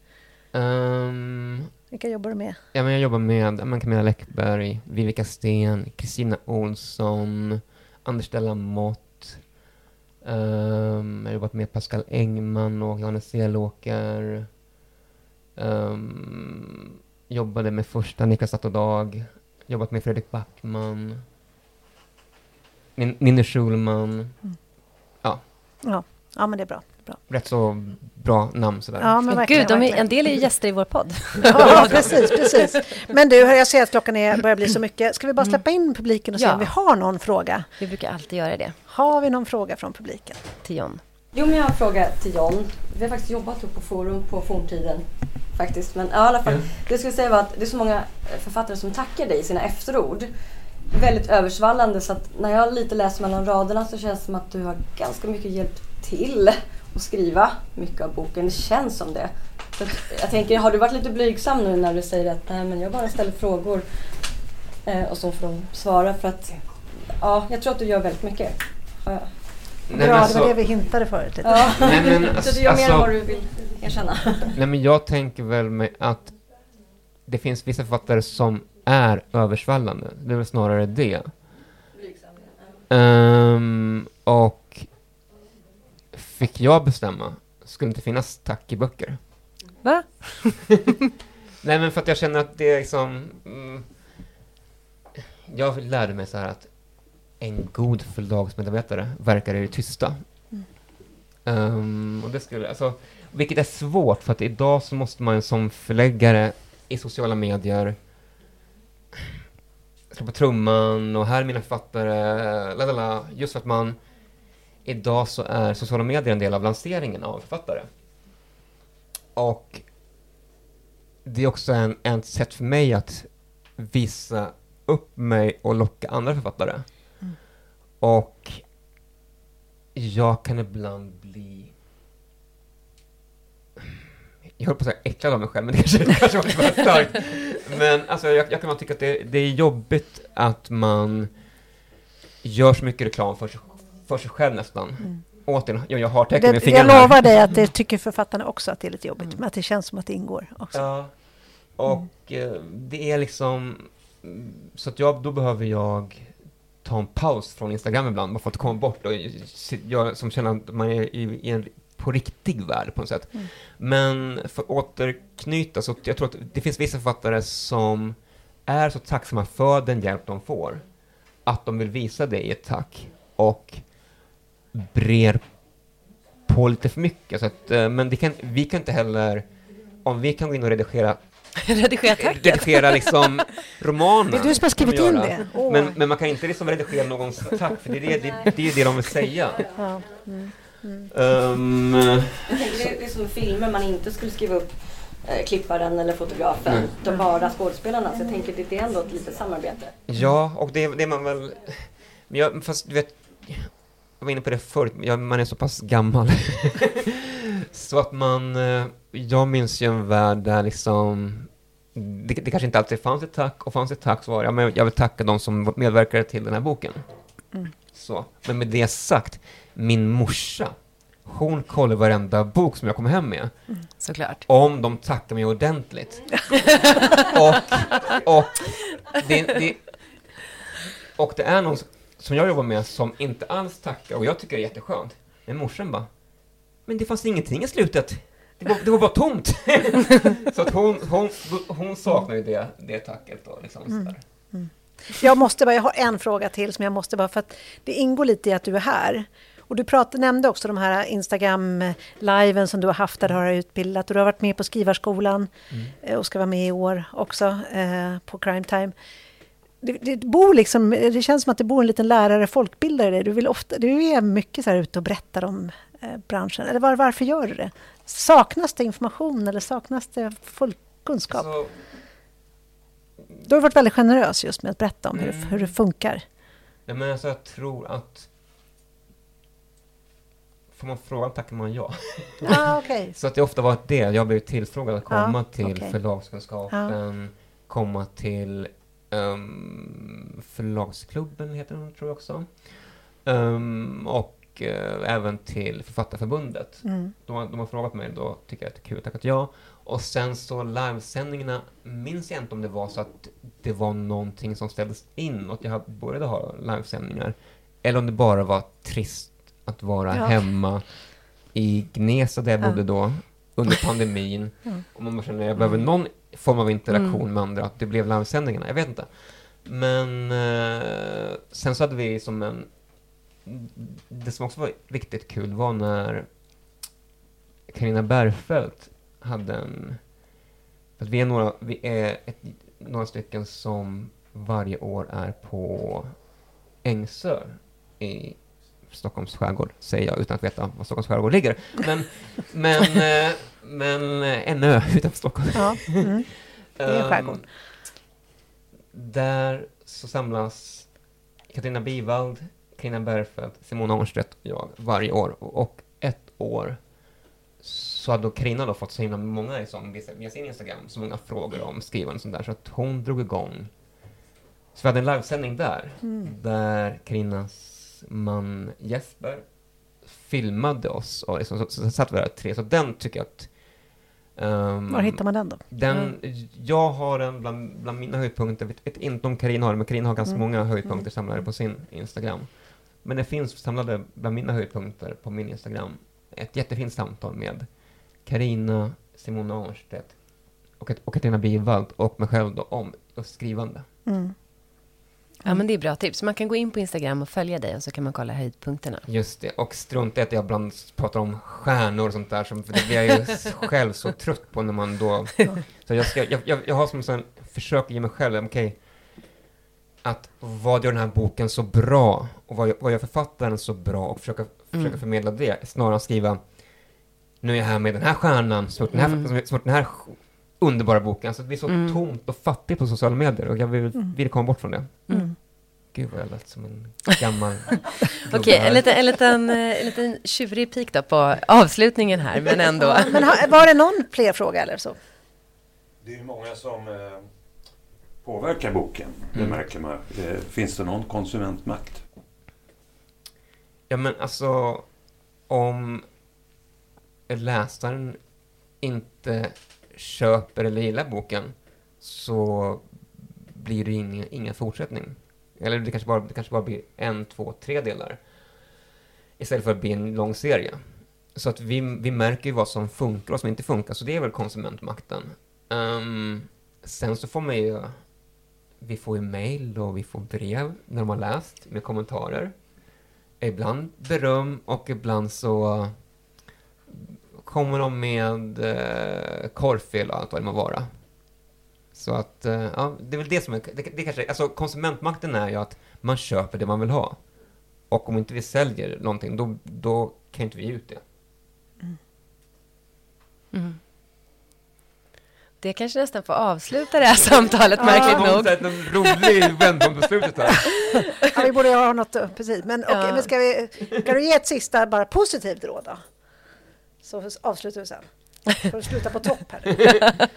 S1: Um, Vilka jobbar du med?
S3: Ja, men jag jobbar med Camilla Läckberg, Vivica Sten, Kristina Olsson, Anders Delamott. Um, jag har jobbat med Pascal Engman och Johannes Selåker. Um, jobbade med första Niklas Natt och Dag. Jobbat med Fredrik Backman. Ninni Schulman. Mm. Ja.
S1: ja. Ja, men det är bra. bra.
S3: Rätt så bra namn sådär.
S2: Ja, men verkligen, Gud, de är, en del är ju gäster i vår podd. (laughs)
S1: ja, precis, precis. Men du, jag ser att klockan är, börjar bli så mycket. Ska vi bara släppa in publiken och se ja. om vi har någon fråga?
S2: Vi brukar alltid göra det.
S1: Har vi någon fråga från publiken?
S2: Till John.
S4: Jo, men jag har en fråga till John. Vi har faktiskt jobbat på forum på forntiden. Faktiskt. Men ja, i alla fall. Mm. Det jag skulle säga var att det är så många författare som tackar dig i sina efterord. Väldigt översvallande så att när jag lite läser mellan raderna så känns det som att du har ganska mycket hjälpt till att skriva mycket av boken. Det känns som det. Så jag tänker, har du varit lite blygsam nu när du säger att Nej, men jag bara ställer frågor eh, och så får de svara? För att ja, jag tror att du gör väldigt mycket.
S1: Ja. Nej, Bra, det var det vi hintade förut. Ja. (laughs)
S3: Nej, men,
S4: alltså, så du gör mer än alltså- vad du vill erkänna? (laughs)
S3: Nej, men jag tänker väl med att det finns vissa författare som är översvallande. Det är väl snarare det. Um, och fick jag bestämma skulle det inte finnas tack i böcker.
S1: Va? (laughs)
S3: Nej, men för att jag känner att det är liksom... Mm, jag lärde mig så här att en god förlagsmedarbetare verkar i det tysta. Mm. Um, och det skulle, alltså, vilket är svårt, för att idag så måste man som förläggare i sociala medier slå på trumman och här är mina författare, lalala, just för att man idag så är sociala medier en del av lanseringen av författare. Och det är också en, ett sätt för mig att visa upp mig och locka andra författare. Och jag kan ibland bli jag höll på att säga äcklad av mig själv, men det kanske, det kanske var starkt. Men alltså, jag, jag kan bara tycka att det, det är jobbigt att man gör så mycket reklam för sig, för sig själv nästan. Mm. Återigen, jag, jag har tecken med
S1: fingrarna. Jag lovar dig att det tycker författarna också att det är lite jobbigt, mm. men att det känns som att det ingår också.
S3: Ja, och mm. det är liksom, så att jag, då behöver jag ta en paus från Instagram ibland, bara för att komma bort och jag som känner att man är i, i en på riktig värld på något sätt. Mm. Men för att återknyta, så jag tror att det finns vissa författare som är så tacksamma för den hjälp de får, att de vill visa det i ett tack och brer på lite för mycket. Så att, eh, men kan, vi kan inte heller, om vi kan gå in och redigera (laughs)
S2: redigera tacket?
S3: Redigera liksom (laughs) romanen.
S1: Det är du som har skrivit in det.
S3: Oh. Men, men man kan inte liksom redigera någons tack, för det är det, det, det, är det de vill säga.
S4: Ja. Mm. Mm. Um, det, det är som filmer man inte skulle skriva upp eh, klipparen eller fotografen, mm. de bara skådespelarna. Så jag tänker det är ändå ett litet samarbete.
S3: Ja, och det, det är man väl... Men jag, fast du vet, jag var inne på det förut, jag, man är så pass gammal. (laughs) så att man, eh, jag minns ju en värld där liksom det, det, kanske inte alltid fanns ett tack, och fanns ett tack så var det, ja, men jag vill tacka de som medverkade till den här boken. Mm. Så. Men med det sagt, min morsa, hon kollar varenda bok som jag kommer hem med.
S2: Mm, såklart.
S3: Om de tackar mig ordentligt. (laughs) och, och, det, det, och det är någon som jag jobbar med som inte alls tackar, och jag tycker det är jätteskönt. Men morsan bara, men det fanns ingenting i slutet. Det var, det var bara tomt. (laughs) så att hon, hon, hon saknar ju det, det tacket då. Liksom, mm. Mm.
S1: Jag måste bara, jag har en fråga till som jag måste bara, för att det ingår lite i att du är här. Och du prat, nämnde också de här Instagram-liven som du har haft där du har utbildat och du har varit med på Skrivarskolan mm. Eh, och ska vara med i år också eh, på Crime Time. Det, det, bor liksom, det känns som att det bor en liten lärare, folkbildare där. Du, vill ofta, du är mycket så här ute och berättar om eh, branschen. Eller var, varför gör du det? Saknas det information eller saknas det kunskap? Alltså, du har varit väldigt generös just med att berätta om hur, det, hur det mm. funkar.
S3: Ja, men alltså, jag tror att Får man frågan tackar man ja. (laughs)
S1: Ah, okay.
S3: så att det ofta varit det. Jag har blivit tillfrågad att komma ah, till okay. förlagskunskapen, ah. komma till um, förlagsklubben, heter den tror jag också. Um, och uh, även till Författarförbundet. Mm. De, de, har frågat mig, då tycker jag att det är kul, tackat ja. Och sen så livesändningarna, minns jag inte om det var så att det var någonting som ställdes in och att jag började ha livesändningar. Eller om det bara var trist att vara ja. hemma i Gnesta där jag bodde ja. då, under pandemin. (laughs) ja. Och man känner att jag behöver någon form av interaktion mm. med andra, att det blev livesändningarna. Jag vet inte. Men eh, sen så hade vi som en... Det som också var riktigt kul var när Carina Bergfeldt hade en... För vi är några, vi är ett, några stycken som varje år är på Ängsö i Stockholms skärgård, säger jag utan att veta var Stockholms skärgård ligger. Men, (laughs) men, eh, men eh, en ö utanför Stockholm.
S1: Ja, mm. det är en skärgård. Um,
S3: där så samlas Katarina Bivald, Carina Bergfeldt, Simona Arnstedt och jag varje år. Och ett år så hade då Carina då fått så himla många liksom, via sin Instagram, så många frågor om skrivande och sånt där, så att hon drog igång. Så vi hade en livesändning där, mm. där Karinas man Jesper filmade oss och liksom, så, så, så satt vi där tre, så den tycker jag att
S1: Um, Var hittar man den då?
S3: Den, mm. Jag har den bland, bland mina höjdpunkter, vet, vet inte om Karin har det, men Karin har ganska mm. många höjdpunkter mm. samlade på sin Instagram. Men det finns samlade bland mina höjdpunkter på min Instagram ett jättefint samtal med Karina Simona Arnstedt och, och Katarina Bivald och mig själv då om skrivande. Mm.
S2: Ja, men det är bra tips. Man kan gå in på Instagram och följa dig och så kan man kolla höjdpunkterna.
S3: Just det, och strunta i att jag ibland pratar om stjärnor och sånt där, för det blir jag ju (laughs) själv så trött på när man då... (laughs) Så jag, ska, jag, jag, jag har som en försök ge mig själv, okej, okay, att vad gör den här boken så bra? Och vad, vad gör författaren så bra? Och försöka, mm. försöka förmedla det, snarare än att skriva nu är jag här med den här stjärnan, som den här, mm. som den här underbara boken. Alltså, det är så mm. tomt och fattigt på sociala medier och jag vill, mm. vill komma bort från det.
S1: Mm.
S3: Gud vad jag lät som en gammal (laughs)
S2: Okej, okay, en, liten, en, liten, eh, en liten tjurig pik då på avslutningen här, men ändå.
S1: men var det någon fler fråga eller så?
S5: Det är ju många som eh, påverkar boken, det mm. märker man. Eh, finns det någon konsumentmakt?
S3: Ja, men alltså om läsaren inte köper eller gillar boken så blir det ingen, ingen fortsättning. Eller det kanske, bara, det kanske bara blir en, två, tre delar. Istället för att bli en lång serie. Så att vi, vi märker ju vad som funkar och vad som inte funkar, så det är väl konsumentmakten. Um, sen så får man ju, vi får ju mail och vi får brev när de har läst med kommentarer. Ibland beröm och ibland så kommer de med eh, korvfel och allt vad det må vara. Så att, eh, ja, det är väl det som är, det, det kanske, alltså konsumentmakten är ju att man köper det man vill ha. Och om inte vi säljer någonting, då, då kan inte vi ge ut det. Mm.
S2: Mm. Det kanske nästan får avsluta det här samtalet, ja. märkligt nog.
S3: Det en rolig vändpunkt på slutet här.
S1: Ja, vi borde ha något, precis. Men, ja. okay, men ska, vi, ska du ge ett sista, bara positivt råd då? Så avslutar vi sen. För att sluta på topp här.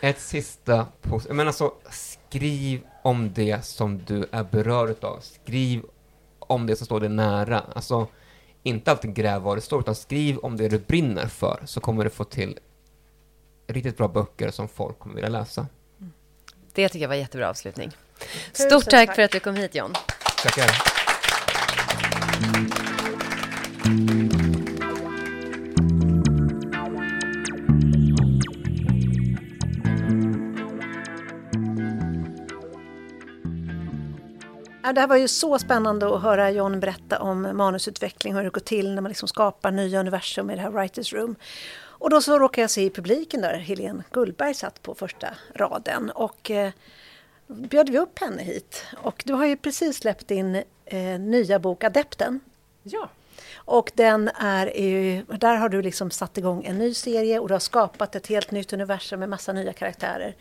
S1: (laughs)
S3: Ett sista positivt, men alltså skriv om det som du är berörd av. Skriv om det som står dig nära. Alltså, inte alltid gräv var det står, utan skriv om det du brinner för, så kommer du få till riktigt bra böcker som folk kommer vilja läsa.
S2: Det tycker jag var jättebra avslutning. Stort tack, tack för att du kom hit, John.
S3: Tackar.
S1: Det här var ju så spännande att höra John berätta om manusutveckling, hur det går till när man liksom skapar nya universum i det här Writers Room. Och då så råkade jag se i publiken där Helene Gullberg satt på första raden och eh, bjöd vi upp henne hit. Och du har ju precis släppt din eh, nya bok Adepten.
S6: Ja.
S1: Och den är ju, där har du liksom satt igång en ny serie och du har skapat ett helt nytt universum med massa nya karaktärer.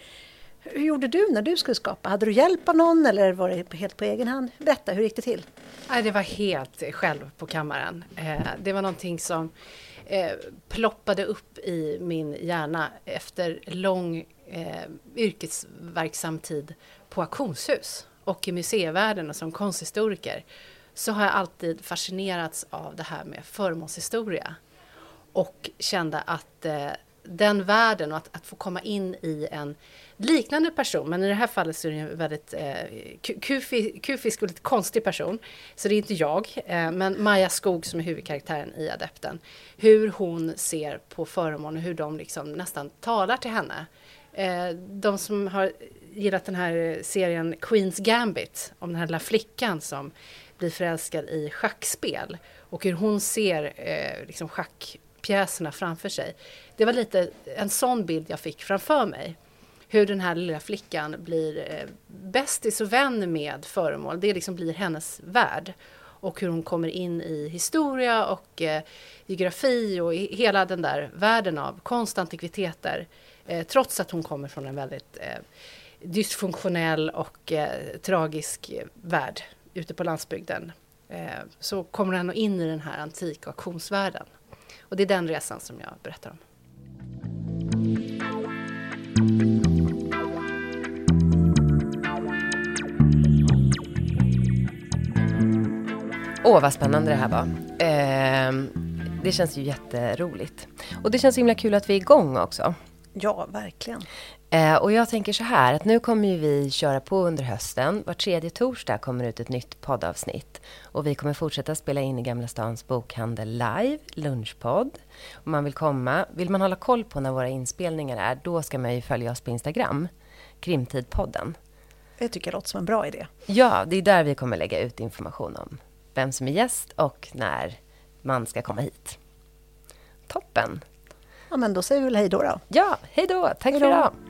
S1: Hur gjorde du när du skulle skapa? Hade du hjälp av någon eller var det helt på egen hand? Berätta, hur gick det till?
S6: Nej, det var helt själv på kammaren. Eh, det var någonting som eh, ploppade upp i min hjärna efter lång eh, yrkesverksam tid på auktionshus och i museivärlden och som konsthistoriker så har jag alltid fascinerats av det här med förmånshistoria och kände att eh, den världen och att, att, få komma in i en liknande person, men i det här fallet så är det en väldigt eh, kufisk och lite konstig person. Så det är inte jag, eh, men Maja Skog som är huvudkaraktären i Adepten. Hur hon ser på föremål och hur de liksom nästan talar till henne. Eh, de som har gillat den här serien Queens Gambit, om den här lilla flickan som blir förälskad i schackspel och hur hon ser eh, liksom schackpjäserna framför sig. Det var lite en sån bild jag fick framför mig hur den här lilla flickan blir eh, bästis och vän med föremål. Det liksom blir hennes värld. Och hur hon kommer in i historia och eh, geografi och i hela den där världen av konst och antikviteter. Eh, trots att hon kommer från en väldigt eh, dysfunktionell och eh, tragisk värld ute på landsbygden. Eh, så kommer hon in i den här antika auktionsvärlden. Och det är den resan som jag berättar om.
S2: Åh, vad spännande det här var. Eh, det känns ju jätteroligt. Och det känns himla kul att vi är igång också.
S1: Ja, verkligen.
S2: Eh, och jag tänker så här, att nu kommer ju vi köra på under hösten. Var tredje torsdag kommer ut ett nytt poddavsnitt. Och vi kommer fortsätta spela in i Gamla Stans bokhandel live, lunchpodd. Om man vill komma, vill man hålla koll på när våra inspelningar är, då ska man ju följa oss på Instagram, Krimtidpodden.
S1: Det tycker jag låter som en bra idé.
S2: Ja, det är där vi kommer lägga ut information om vem som är gäst och när man ska komma hit. Toppen!
S1: Ja, men då säger vi väl hej då. då.
S2: Ja, hej då! Tack hej då. för idag!